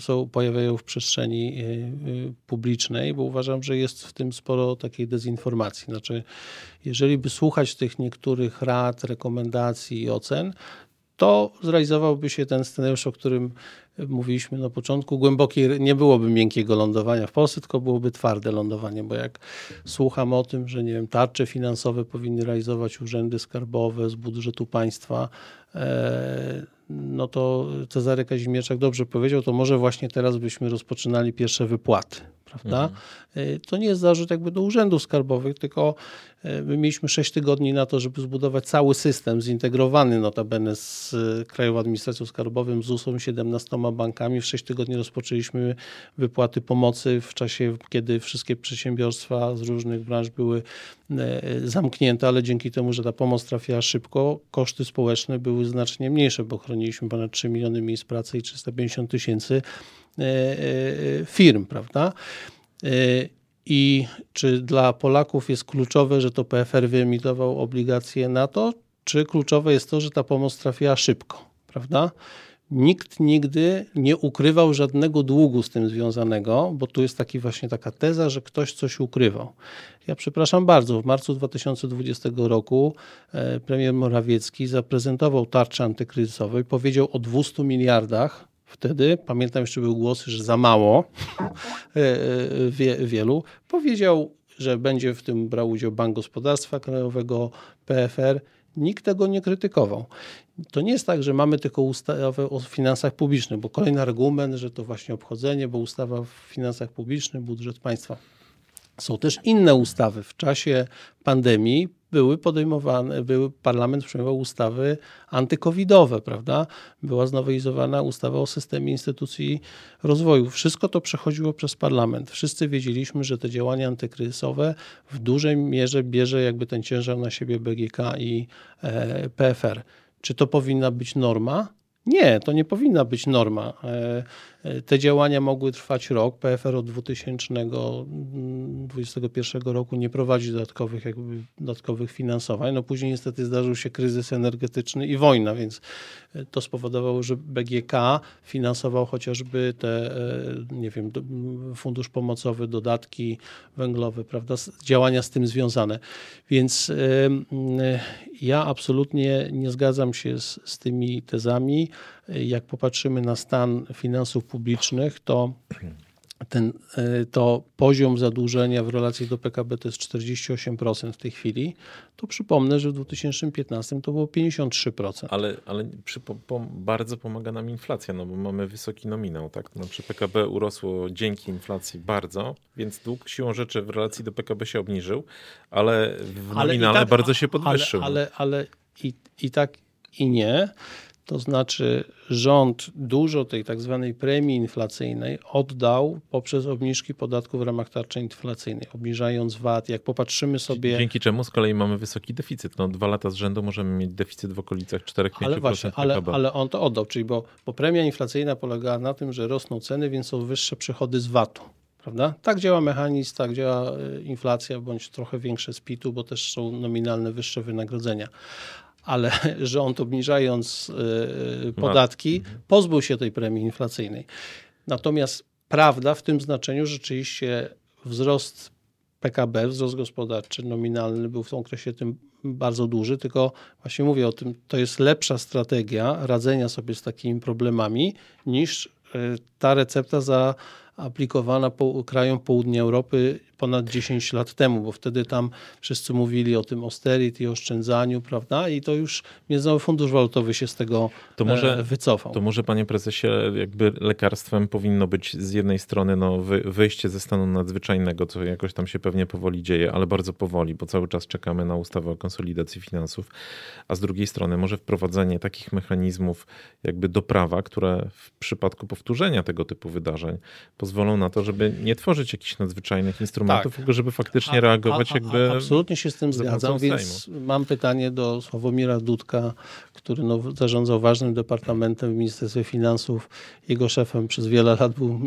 są, pojawiają w przestrzeni y, y, publicznej, bo uważam, że jest w tym sporo takiej dezinformacji. Znaczy, jeżeli by słuchać tych niektórych rad, rekomendacji i ocen, to zrealizowałby się ten scenariusz, o którym mówiliśmy na początku. Głębokie, nie byłoby miękkiego lądowania w Polsce, tylko byłoby twarde lądowanie, bo jak słucham o tym, że nie wiem, tarcze finansowe powinny realizować urzędy skarbowe z budżetu państwa, e, no to Cezary Kazimierczak dobrze powiedział, to może właśnie teraz byśmy rozpoczynali pierwsze wypłaty, prawda? Mhm. To nie jest zarzut jakby do urzędów skarbowych, tylko e, my mieliśmy 6 tygodni na to, żeby zbudować cały system zintegrowany notabene z e, Krajową Administracją Skarbową, z USO 17 bankami. W 6 tygodni rozpoczęliśmy wypłaty pomocy w czasie, kiedy wszystkie przedsiębiorstwa z różnych branż były zamknięte, ale dzięki temu, że ta pomoc trafiała szybko, koszty społeczne były znacznie mniejsze, bo chroniliśmy ponad 3 miliony miejsc pracy i 350 tysięcy firm, prawda? I czy dla Polaków jest kluczowe, że to PFR wyemitował obligacje NATO, czy kluczowe jest to, że ta pomoc trafiła szybko, prawda? Nikt nigdy nie ukrywał żadnego długu z tym związanego, bo tu jest taki właśnie taka teza, że ktoś coś ukrywał. Ja przepraszam bardzo, w marcu 2020 roku e, premier Morawiecki zaprezentował tarczę antykryzysową i powiedział o 200 miliardach Wtedy, pamiętam jeszcze były głosy, że za mało e, e, wie, wielu. Powiedział, że będzie w tym brał udział Bank Gospodarstwa Krajowego, PFR. Nikt tego nie krytykował. To nie jest tak, że mamy tylko ustawę o finansach publicznych, bo kolejny argument, że to właśnie obchodzenie, bo ustawa o finansach publicznych, budżet państwa. Są też inne ustawy. W czasie pandemii były podejmowane, były, parlament przyjmował ustawy antykowidowe, prawda? Była znowelizowana ustawa o systemie instytucji rozwoju. Wszystko to przechodziło przez parlament. Wszyscy wiedzieliśmy, że te działania antykryzysowe w dużej mierze bierze jakby ten ciężar na siebie BGK i e, PFR. Czy to powinna być norma? Nie, to nie powinna być norma. E, e, te działania mogły trwać rok. PFR od 2021 roku nie prowadzi dodatkowych, jakby, dodatkowych finansowań. No później niestety zdarzył się kryzys energetyczny i wojna, więc e, to spowodowało, że BGK finansował chociażby te, nie wiem, fundusz pomocowy, dodatki węglowe, prawda, działania z tym związane. Więc ja absolutnie nie zgadzam się z, z tymi tezami. Jak popatrzymy na stan finansów publicznych, to ten, e, to poziom zadłużenia w relacji do PKB to jest 48% w tej chwili, to przypomnę, że w 2015 to było 53%. Ale, ale przy, po, bardzo pomaga nam inflacja, no bo mamy wysoki nominał, tak? No, przy PKB urosło dzięki inflacji bardzo, więc dług siłą rzeczy w relacji do PKB się obniżył, ale w nominale tak, bardzo się podwyższył. Ale, ale, ale i, i tak i nie. To znaczy rząd dużo tej tak zwanej premii inflacyjnej oddał poprzez obniżki podatku w ramach tarczy inflacyjnej, obniżając VAT. Jak popatrzymy sobie... Dzięki czemu z kolei mamy wysoki deficyt. No, dwa lata z rzędu możemy mieć deficyt w okolicach 4-5% ale właśnie, ale, ale on to oddał, czyli bo, bo premia inflacyjna polegała na tym, że rosną ceny, więc są wyższe przychody z VAT-u. Prawda? Tak działa mechanizm, tak działa y, inflacja, bądź trochę większe z PIT-u, bo też są nominalne wyższe wynagrodzenia ale rząd obniżając y, podatki mhm. pozbył się tej premii inflacyjnej. Natomiast prawda w tym znaczeniu rzeczywiście wzrost PKB, wzrost gospodarczy nominalny był w tym okresie tym bardzo duży, tylko właśnie mówię o tym, to jest lepsza strategia radzenia sobie z takimi problemami niż y, ta recepta za aplikowana po, krajom południa Europy ponad 10 lat temu, bo wtedy tam wszyscy mówili o tym austerity, oszczędzaniu, prawda? I to już Międzynarodowy Fundusz Walutowy się z tego to może, e, wycofał. To może, panie prezesie, jakby lekarstwem powinno być z jednej strony no, wyjście ze stanu nadzwyczajnego, co jakoś tam się pewnie powoli dzieje, ale bardzo powoli, bo cały czas czekamy na ustawę o konsolidacji finansów, a z drugiej strony może wprowadzenie takich mechanizmów jakby do prawa, które w przypadku powtórzenia tego typu wydarzeń pozwolą na to, żeby nie tworzyć jakichś nadzwyczajnych instrumentów, tak. tylko żeby faktycznie a, reagować a, a, jakby... Absolutnie się z tym zgadzam, więc mam pytanie do Sławomira Dudka, który no, zarządzał ważnym departamentem w Ministerstwie Finansów. Jego szefem przez wiele lat był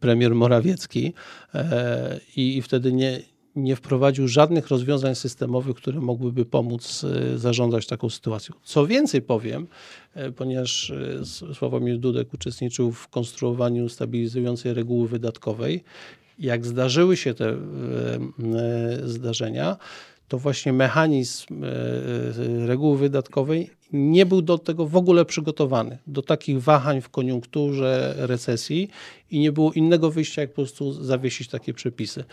premier Morawiecki e, i, i wtedy nie, nie wprowadził żadnych rozwiązań systemowych, które mogłyby pomóc e, zarządzać taką sytuacją. Co więcej powiem, e, ponieważ e, Sławomir Dudek uczestniczył w konstruowaniu stabilizującej reguły wydatkowej, jak zdarzyły się te zdarzenia, to właśnie mechanizm reguły wydatkowej nie był do tego w ogóle przygotowany, do takich wahań w koniunkturze, recesji i nie było innego wyjścia, jak po prostu zawiesić takie przepisy.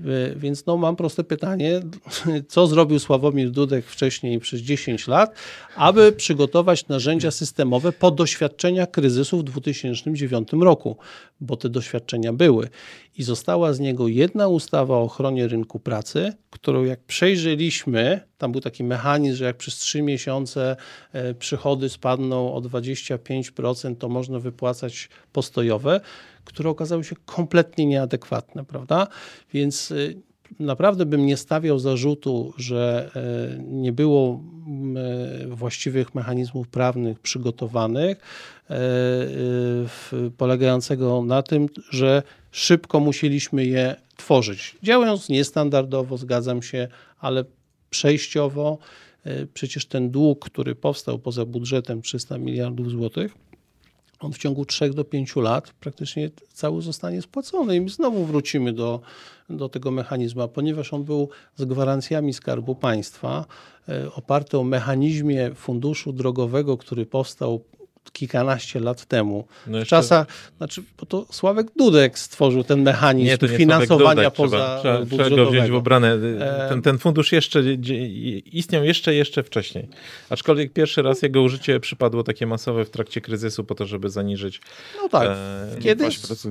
E, więc no, mam proste pytanie, co zrobił Sławomir Dudek wcześniej przez 10 lat, aby przygotować narzędzia systemowe po doświadczeniach kryzysu w 2009 roku, bo te doświadczenia były. I została z niego jedna ustawa o ochronie rynku pracy, którą jak przejrzeliśmy, tam był taki mechanizm, że jak przez 3 miesiące e, przychody spadną o 25%, to można wypłacać postojowe które okazały się kompletnie nieadekwatne, prawda? Więc y, naprawdę bym nie stawiał zarzutu, że y, nie było właściwych mechanizmów prawnych przygotowanych, polegającego na tym, że szybko musieliśmy je tworzyć. Działając niestandardowo, zgadzam się, ale przejściowo. Przecież ten dług, który powstał poza budżetem 300 miliardów złotych, on w ciągu 3 do 5 lat praktycznie cały zostanie spłacony i znowu wrócimy do, do tego mechanizmu, ponieważ on był z gwarancjami Skarbu Państwa, e, oparty o mechanizmie funduszu drogowego, który powstał kilkanaście lat temu. No jeszcze... W czasach, znaczy, bo to Sławek Dudek stworzył ten mechanizm nie, to nie finansowania Dudek, poza trzeba, trzeba go wziąć w obranę. E, ten, ten fundusz jeszcze istniał jeszcze, jeszcze wcześniej. Aczkolwiek pierwszy raz jego użycie przypadło takie masowe w trakcie kryzysu po to, żeby zaniżyć No tak, e, kiedy,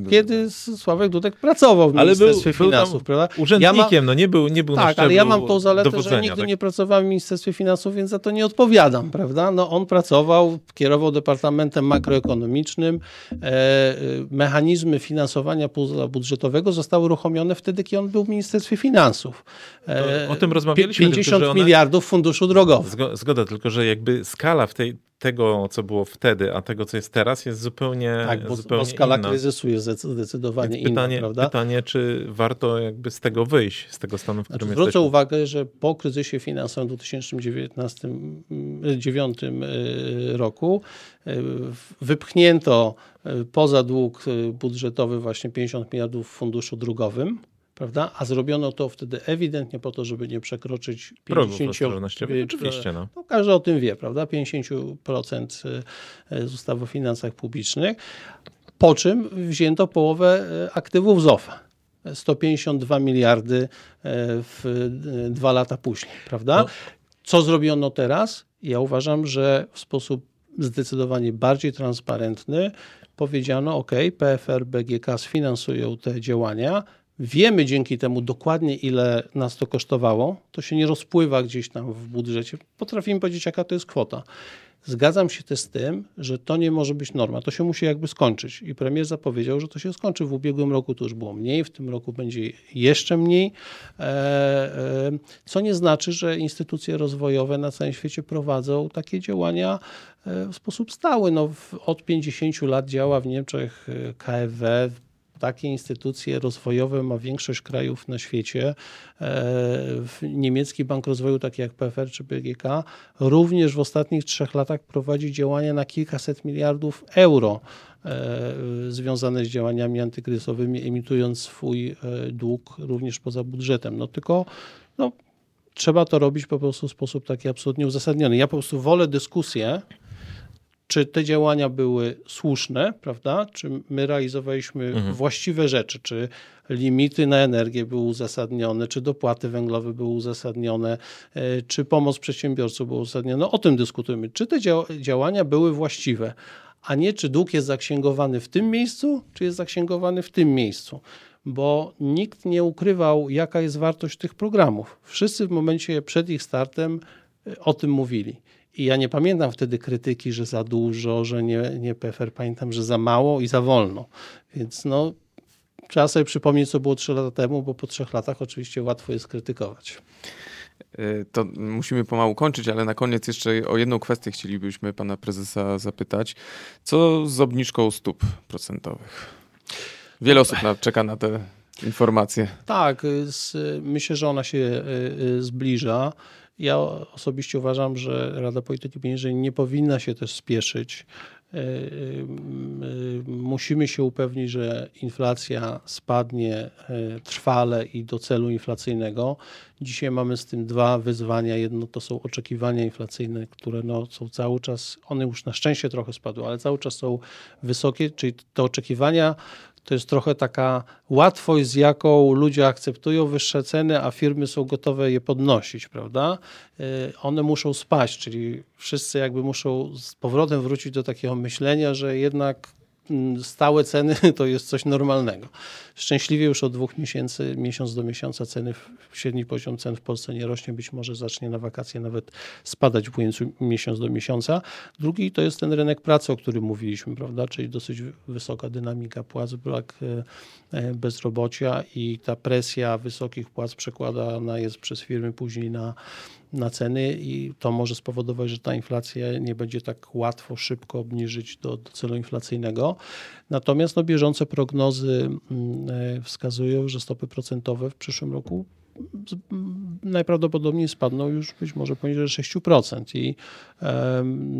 kiedy Sławek Dudek pracował w Ministerstwie był, Finansów, był prawda? Urzędnikiem, ja ma... no nie był, nie był Tak, ale ja mam tą zaletę, że nigdy tak? nie pracowałem w Ministerstwie Finansów, więc za to nie odpowiadam, prawda? No on pracował, kierował departamentem departamentem makroekonomicznym e, mechanizmy finansowania budżetowego zostały uruchomione wtedy, kiedy on był w Ministerstwie Finansów. To o tym rozmawialiśmy. 50 tylko, one... miliardów funduszu drogowego. Zgoda, tylko że jakby skala w tej, tego, co było wtedy, a tego, co jest teraz, jest zupełnie Tak, bo, zupełnie bo skala inna. kryzysu jest zdecydowanie pytanie, inna, prawda? Pytanie, czy warto jakby z tego wyjść, z tego stanu, w którym znaczy, Zwrócę uwagę, że po kryzysie finansowym w 2019 mm, y, roku y, wypchnięto y, poza dług budżetowy właśnie 50 miliardów w funduszu drogowym, prawda? A zrobiono to wtedy ewidentnie po to, żeby nie przekroczyć 50%. Oczywiście. No. no. każdy o tym wie, prawda? 50% z ustawy o finansach publicznych. Po czym wzięto połowę e, aktywów ZOFA. 152 miliardy e, w dwa lata później, prawda? No. Co zrobiono teraz? Ja uważam, że w sposób zdecydowanie bardziej transparentny powiedziano, ok, PFR, BGK sfinansują te działania, Wiemy dzięki temu dokładnie, ile nas to kosztowało. To się nie rozpływa gdzieś tam w budżecie. Potrafimy powiedzieć, jaka to jest kwota. Zgadzam się też z tym, że to nie może być norma. To się musi jakby skończyć. I premier zapowiedział, że to się skończy. W ubiegłym roku to już było mniej, w tym roku będzie jeszcze mniej. E, e, co nie znaczy, że instytucje rozwojowe na całym świecie prowadzą takie działania e, w sposób stały. No, od 50 lat działa w Niemczech KFW, takie instytucje rozwojowe ma większość krajów na świecie. E, niemiecki Bank Rozwoju, taki jak PFR czy BGK, również w ostatnich trzech latach prowadzi działania na kilkaset miliardów euro e, związane z działaniami antykryzysowymi, emitując swój e, dług również poza budżetem. No tylko no, trzeba to robić po prostu w sposób taki absolutnie uzasadniony. Ja po prostu wolę dyskusję, czy te działania były słuszne, prawda? Czy my realizowaliśmy mhm. właściwe rzeczy, czy limity na energię były uzasadnione, czy dopłaty węglowe były uzasadnione, e, czy pomoc przedsiębiorcom była uzasadniona. No, o tym dyskutujemy. Czy te działania były właściwe, a nie czy dług jest zaksięgowany w tym miejscu, czy jest zaksięgowany w tym miejscu bo nikt nie ukrywał, jaka jest wartość tych programów. Wszyscy w momencie przed ich startem e, o tym mówili. I ja nie pamiętam wtedy krytyki, że za dużo, że nie, nie PFR, pamiętam, że za mało i za wolno. Więc no, trzeba sobie przypomnieć, co było trzy lata temu, bo po trzech latach oczywiście łatwo jest krytykować. E, to musimy pomału kończyć, ale na koniec jeszcze o jedną kwestię chcielibyśmy pana prezesa zapytać. Co z obniżką stóp procentowych? Wiele osób czeka na te informacje. Tak, myślę, że ona się e, zbliża. Ja osobiście uważam, że Rada Polityki Pieniężnej nie powinna się też spieszyć. E, musimy się upewnić, że inflacja spadnie trwale i do celu inflacyjnego. Dzisiaj mamy z tym dwa wyzwania. Jedno to są oczekiwania inflacyjne, które no są cały czas, one już na szczęście trochę spadły, ale cały czas są wysokie, czyli te oczekiwania to jest trochę taka łatwość, z jaką ludzie akceptują wyższe ceny, a firmy są gotowe je podnosić, prawda? Y, one muszą spaść, czyli wszyscy jakby muszą z powrotem wrócić do takiego myślenia, że jednak stałe ceny to jest coś normalnego. Szczęśliwie już od dwóch miesięcy, miesiąc do miesiąca ceny, średni poziom cen w Polsce nie rośnie, być może zacznie na wakacje nawet spadać w ujęciu miesiąc do miesiąca. Drugi to jest ten rynek pracy, o którym mówiliśmy, prawda, czyli dosyć wysoka dynamika płac, brak e, e, bezrobocia i ta presja wysokich płac przekładana jest przez firmy później na na ceny i to może spowodować, że ta inflacja nie będzie tak łatwo, szybko obniżyć do, do celu inflacyjnego. Natomiast no, bieżące prognozy mm, e, wskazują, że stopy procentowe w przyszłym roku najprawdopodobniej spadną już być może poniżej 6% i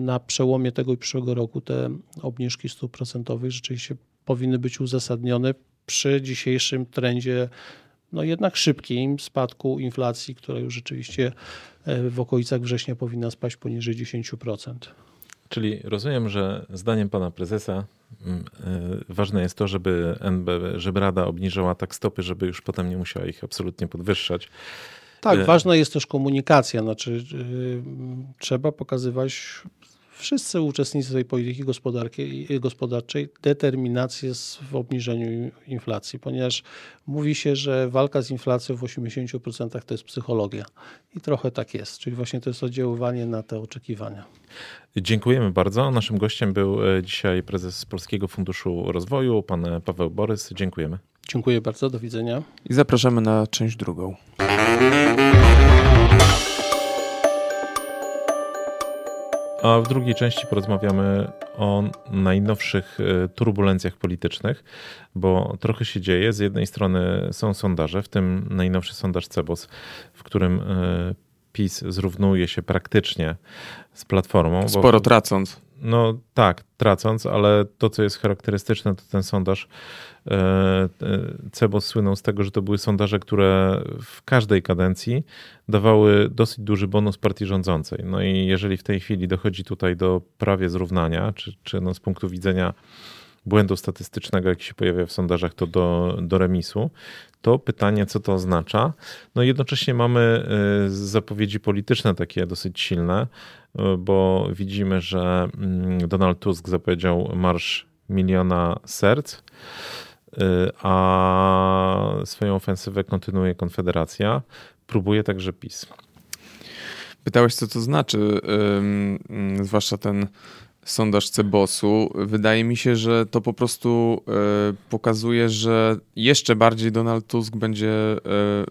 na przełomie tego i przyszłego roku te obniżki stóp procentowych rzeczywiście powinny być uzasadnione przy dzisiejszym trendzie no jednak szybkim spadku inflacji, która już rzeczywiście e, w okolicach września powinna spaść poniżej 10%. Czyli rozumiem, że zdaniem pana prezesa mm, e, ważne jest to, żeby NB, żeby Rada obniżyła tak stopy, żeby już potem nie musiała ich absolutnie podwyższać. Tak, e, ważna jest też komunikacja. Znaczy, trzeba pokazywać wszyscy uczestnicy tej polityki gospodarczej determinację w obniżeniu inflacji, ponieważ mówi się, że walka z inflacją w 80% to jest psychologia. I trochę tak jest, czyli właśnie to jest oddziaływanie na te oczekiwania. Dziękujemy bardzo. Naszym gościem był e, dzisiaj prezes Polskiego Funduszu Rozwoju, pan Paweł Borys. Dziękujemy. Dziękuję bardzo, do widzenia. I zapraszamy na część drugą. A w drugiej części porozmawiamy o najnowszych e, turbulencjach politycznych, bo trochę się dzieje. Z jednej strony są sondaże, w tym najnowszy sondaż Cebos, w którym e, PiS zrównuje się praktycznie z Platformą. Sporo bo, tracąc. No tak, tracąc, ale to, co jest charakterystyczne, to ten sondaż e, e, Cebos słynął z tego, że to były sondaże, które w każdej kadencji dawały dosyć duży bonus partii rządzącej. No i jeżeli w tej chwili dochodzi tutaj do prawie zrównania, czy, czy no z punktu widzenia błędu statystycznego, jaki się pojawia w sondażach, to do, do remisu, to pytanie, co to oznacza. No jednocześnie mamy y, zapowiedzi polityczne takie dosyć silne, y, bo widzimy, że mm, Donald Tusk zapowiedział marsz miliona serc, y, a swoją ofensywę kontynuuje Konfederacja. Próbuje także PiS. Pytałeś, co to znaczy, zwłaszcza ten sondaż Cebosu. Wydaje mi się, że to po prostu e, pokazuje, że jeszcze bardziej Donald Tusk będzie e,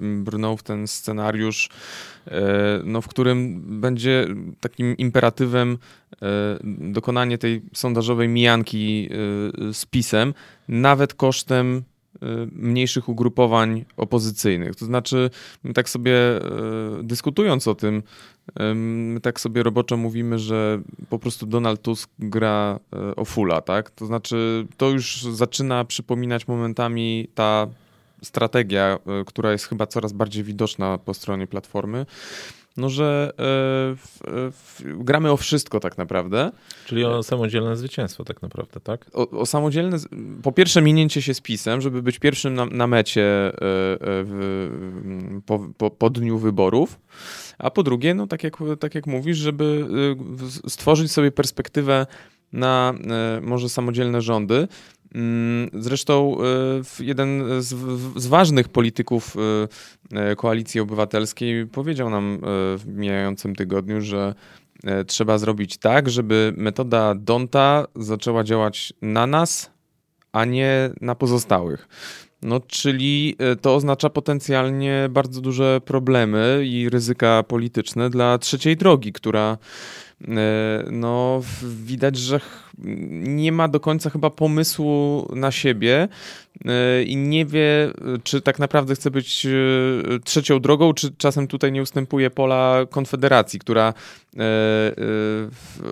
brnął w ten scenariusz, e, no, w którym będzie takim imperatywem dokonanie tej sondażowej mijanki z PiSem, nawet kosztem mniejszych ugrupowań opozycyjnych. To znaczy, tak sobie dyskutując o tym, My tak sobie roboczo mówimy, że po prostu Donald Tusk gra o fula, tak? To znaczy, to już zaczyna przypominać momentami ta strategia, która jest chyba coraz bardziej widoczna po stronie Platformy. No że e, gramy o wszystko tak naprawdę. Czyli o samodzielne zwycięstwo tak naprawdę, tak? O, o samodzielne, po pierwsze minięcie się z pisem, żeby być pierwszym na, na mecie e, w, po, po, po dniu wyborów, a po drugie, no tak jak, tak jak mówisz, żeby stworzyć sobie perspektywę na może samodzielne rządy, zresztą e, jeden z, z, ważnych polityków e, e, koalicji obywatelskiej powiedział nam w mijającym tygodniu, że trzeba zrobić tak, żeby metoda Donta zaczęła działać na nas, a nie na pozostałych. No, czyli to oznacza potencjalnie bardzo duże problemy i ryzyka polityczne dla trzeciej drogi, która no, widać, że nie ma do końca chyba pomysłu na siebie e, i nie wie, czy tak naprawdę chce być e, trzecią drogą, czy czasem tutaj nie ustępuje pola Konfederacji, która e,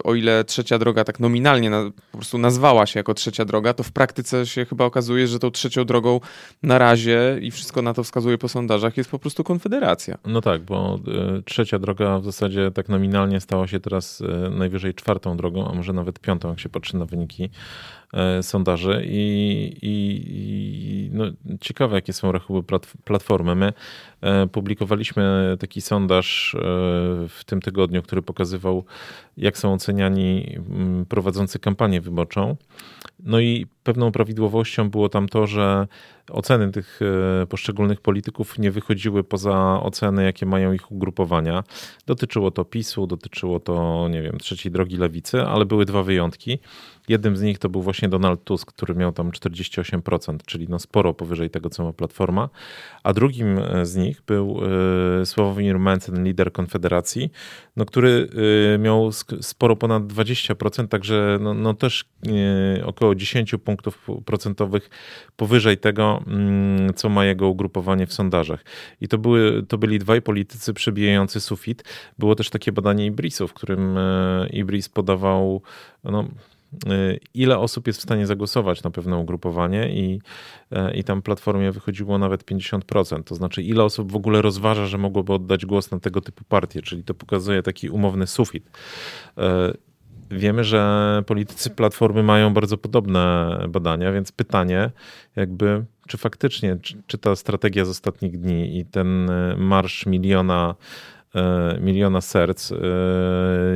o ile trzecia droga tak nominalnie po prostu nazwała się jako trzecia droga, to w praktyce się chyba okazuje, że tą trzecią drogą na razie i wszystko na to wskazuje po sondażach jest po prostu Konfederacja. No tak, bo trzecia droga w zasadzie tak nominalnie stała się teraz najwyżej czwartą drogą, a może nawet piątą, jak się patrzy na wyniki sondaży i, i, i no, ciekawe, jakie są rachuby platformy. My e, publikowaliśmy taki sondaż e, w tym tygodniu, który pokazywał, jak są oceniani prowadzący kampanię wyborczą. No i pewną prawidłowością było tam to, że oceny tych poszczególnych polityków nie wychodziły poza oceny, jakie mają ich ugrupowania. Dotyczyło to PiSu, dotyczyło to, nie wiem, trzeciej drogi lewicy, ale były dwa wyjątki. Jednym z nich to był właśnie Donald Tusk, który miał tam 48%, czyli no sporo powyżej tego, co ma Platforma. A drugim e, z nich był e, Sławomir Mencen, lider Konfederacji, no, który e, miał sporo ponad 20%, także no, no też około 10 punktów procentowych powyżej tego, mm, co ma jego ugrupowanie w sondażach. I to, były, to byli dwaj politycy przebijający sufit. Było też takie badanie Ibrisu, w którym Ibris podawał no, ile osób jest w stanie zagłosować na pewne ugrupowanie i, e, i tam platformie wychodziło nawet 50%. To znaczy, ile osób w ogóle rozważa, że mogłoby oddać głos na tego typu partie, czyli to pokazuje taki umowny sufit. E, wiemy, że politycy Platformy mają bardzo podobne badania, więc pytanie, jakby, czy faktycznie, czy, czy ta strategia z ostatnich dni i ten marsz miliona miliona serc e,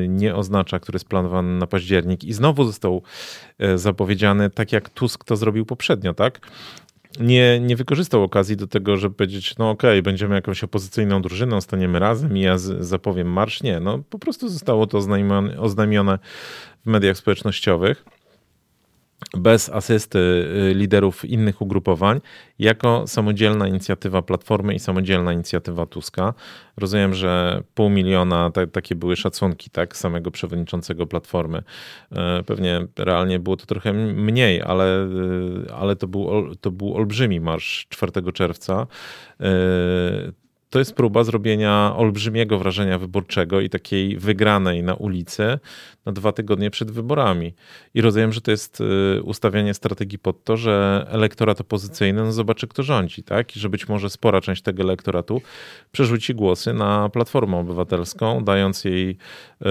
nie oznacza, który jest planowany na październik i znowu został e, zapowiedziany tak jak Tusk to zrobił poprzednio, tak? Nie, nie wykorzystał okazji do tego, żeby powiedzieć, no okej, okay, będziemy jakąś opozycyjną drużyną, staniemy razem i ja z, zapowiem marsz. Nie, no po prostu zostało to oznajmione, oznajmione w mediach społecznościowych bez asysty y, liderów innych ugrupowań, jako samodzielna inicjatywa Platformy i samodzielna inicjatywa Tuska. Rozumiem, że pół miliona, tak, takie były szacunki tak, samego przewodniczącego Platformy. E, pewnie realnie było to trochę mniej, ale, y, ale to, był, to był olbrzymi marsz 4 czerwca to jest próba zrobienia olbrzymiego wrażenia wyborczego i takiej wygranej na ulicy na dwa tygodnie przed wyborami. I rozumiem, że to jest y, ustawianie strategii pod to, że elektorat opozycyjny no zobaczy, kto rządzi, tak? I że być może spora część tego elektoratu przerzuci głosy na Platformę Obywatelską, dając jej y,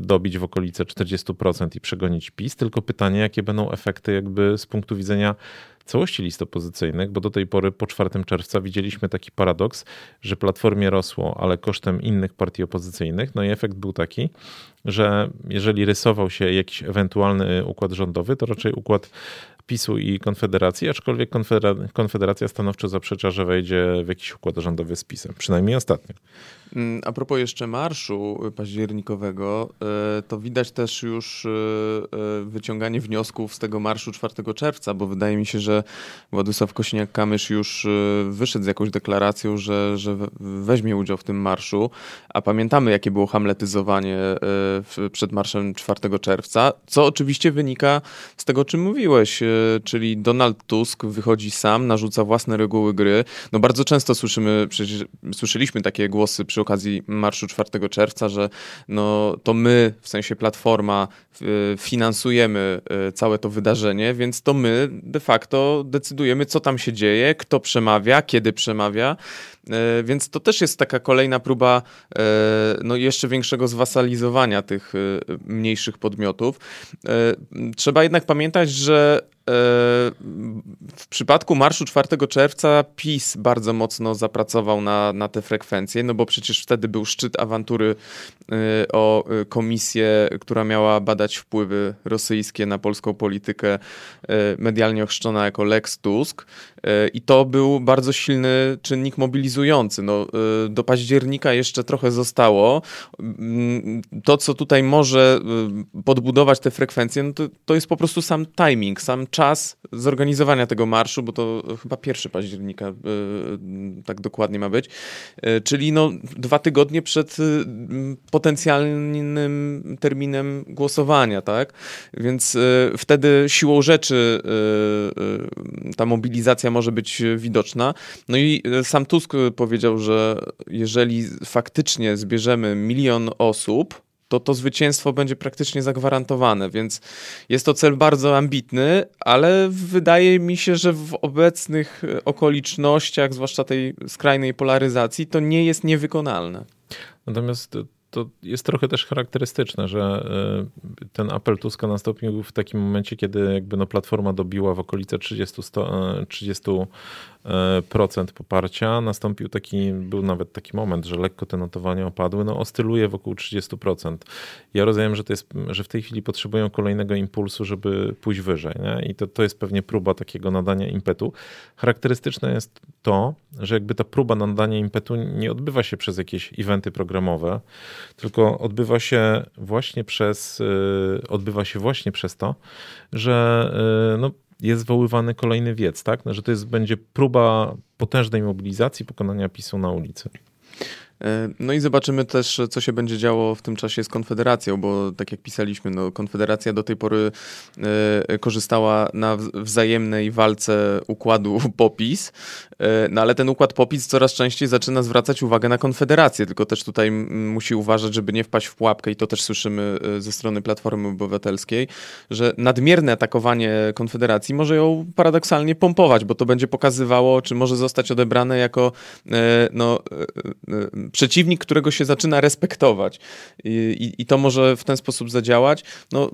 dobić w okolice 40% i przegonić PiS. Tylko pytanie, jakie będą efekty jakby z punktu widzenia całości list opozycyjnych, bo do tej pory po 4 czerwca widzieliśmy taki paradoks, że Platformie rosło, ale kosztem innych partii opozycyjnych. No i efekt był taki, że jeżeli rysował się jakiś ewentualny układ rządowy, to raczej układ PiSu i Konfederacji, aczkolwiek Konfederacja stanowczo zaprzecza, że wejdzie w jakiś układ rządowy z PiSem, przynajmniej ostatnio. Mm, a propos jeszcze marszu październikowego, e, to widać też już e, e, wyciąganie wniosków z tego marszu 4 czerwca, bo wydaje mi się, że Władysław Kośniak-Kamysz już wyszedł z jakąś deklaracją, że, że weźmie udział w tym marszu, a pamiętamy, jakie było hamletyzowanie przed marszem 4 czerwca, co oczywiście wynika z tego, o czym mówiłeś, czyli Donald Tusk wychodzi sam, narzuca własne reguły gry. No bardzo często słyszymy, przecież słyszeliśmy takie głosy przy okazji marszu 4 czerwca, że no to my, w sensie Platforma, finansujemy całe to wydarzenie, więc to my de facto decydujemy, co tam się dzieje, kto przemawia, kiedy przemawia. E, więc to też jest taka kolejna próba e, no, jeszcze większego zwasalizowania tych e, mniejszych podmiotów. Trzeba jednak pamiętać, że w przypadku marszu 4 czerwca PiS bardzo mocno zapracował na, na te frekwencje, no bo przecież wtedy był szczyt awantury o komisję, która miała badać wpływy rosyjskie na polską politykę, medialnie ochrzczona jako Lex Tusk. I to był bardzo silny czynnik mobilizujący. No, y, do października jeszcze trochę zostało. Mm, to, co tutaj może y, podbudować te frekwencje, no to, to jest po prostu sam timing, sam czas zorganizowania tego marszu, bo to chyba pierwszy października tak dokładnie ma być. Czyli no, dwa tygodnie przed potencjalnym terminem głosowania, tak? Więc wtedy siłą rzeczy ta mobilizacja może być widoczna. No i e, sam Tusk powiedział, że jeżeli faktycznie zbierzemy milion osób, to to zwycięstwo będzie praktycznie zagwarantowane, więc jest to cel bardzo ambitny, ale wydaje mi się, że w obecnych okolicznościach, zwłaszcza tej skrajnej polaryzacji, to nie jest niewykonalne. Natomiast to jest trochę też charakterystyczne, że e, ten apel Tuska nastąpił w takim momencie, kiedy jakby no Platforma dobiła w okolice 30, 30 procent poparcia. Nastąpił taki, był nawet taki moment, że lekko te notowania opadły. No oscyluje wokół 30%. Ja rozumiem, że, to jest, że w tej chwili potrzebują kolejnego impulsu, żeby pójść wyżej. Nie? I to, to jest pewnie próba takiego nadania impetu. Charakterystyczne jest to, że jakby ta próba nadania impetu nie odbywa się przez jakieś eventy programowe, tylko odbywa się właśnie przez, y, odbywa się właśnie przez to, że y, no, jest zwoływany kolejny wiec, tak? Że to jest, będzie próba potężnej mobilizacji pokonania PiSu na ulicy. E, no i zobaczymy też, co się będzie działo w tym czasie z Konfederacją, bo tak jak pisaliśmy, no, Konfederacja do tej pory e, korzystała na wzajemnej walce układu popis, no ale ten układ popis coraz częściej zaczyna zwracać uwagę na Konfederację, tylko też tutaj musi uważać, żeby nie wpaść w pułapkę i to też słyszymy ze strony Platformy Obywatelskiej, że nadmierne atakowanie Konfederacji może ją paradoksalnie pompować, bo to będzie pokazywało, czy może zostać odebrane jako no, przeciwnik, którego się zaczyna respektować. I, i, to może w ten sposób zadziałać. No,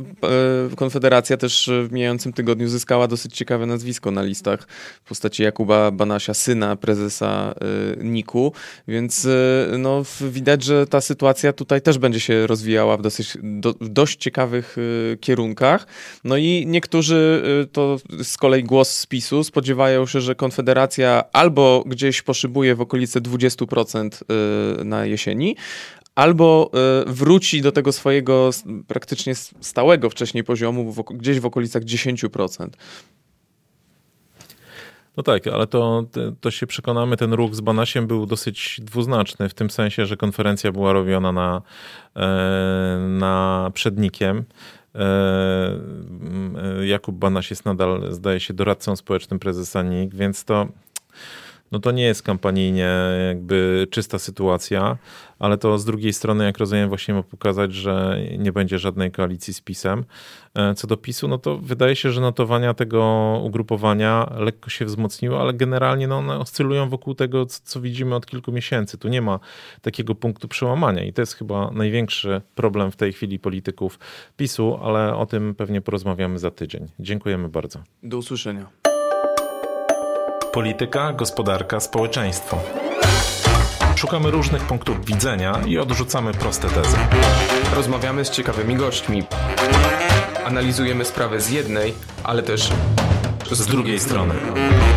e, Konfederacja też w mijającym tygodniu zyskała dosyć ciekawe nazwisko na listach w postaci Jakuba Banasia, syna prezesa e, NIK-u, więc e, no, widać, że ta sytuacja tutaj też będzie się rozwijała w dosyć, do, w dość ciekawych kierunkach. No i niektórzy, to z kolei głos z PiSu, spodziewają się, że Konfederacja albo gdzieś poszybuje w okolice 20% na jesieni, albo wróci do tego swojego praktycznie stałego wcześniej poziomu gdzieś w okolicach 10%. No tak, ale to, to się przekonamy, ten ruch z Banasiem był dosyć dwuznaczny, w tym sensie, że konferencja była robiona na, e, na przednikiem. E, Jakub Banaś jest nadal, zdaje się, doradcą społecznym prezesa NIK, więc to no to nie jest kampanijnie jakby czysta sytuacja, ale to z drugiej strony, jak rozumiem, właśnie ma pokazać, że nie będzie żadnej koalicji z PiSem. E, co do PiSu, no to wydaje się, że notowania tego ugrupowania lekko się wzmocniły, ale generalnie no one oscylują wokół tego, co widzimy od kilku miesięcy. Tu nie ma takiego punktu przełamania i to jest chyba największy problem w tej chwili polityków PiSu, ale o tym pewnie porozmawiamy za tydzień. Dziękujemy bardzo. Do usłyszenia. Polityka, gospodarka, społeczeństwo. Szukamy różnych punktów widzenia i odrzucamy proste tezy. Rozmawiamy z ciekawymi gośćmi. Analizujemy sprawy z jednej, ale też z, z drugiej strony. strony.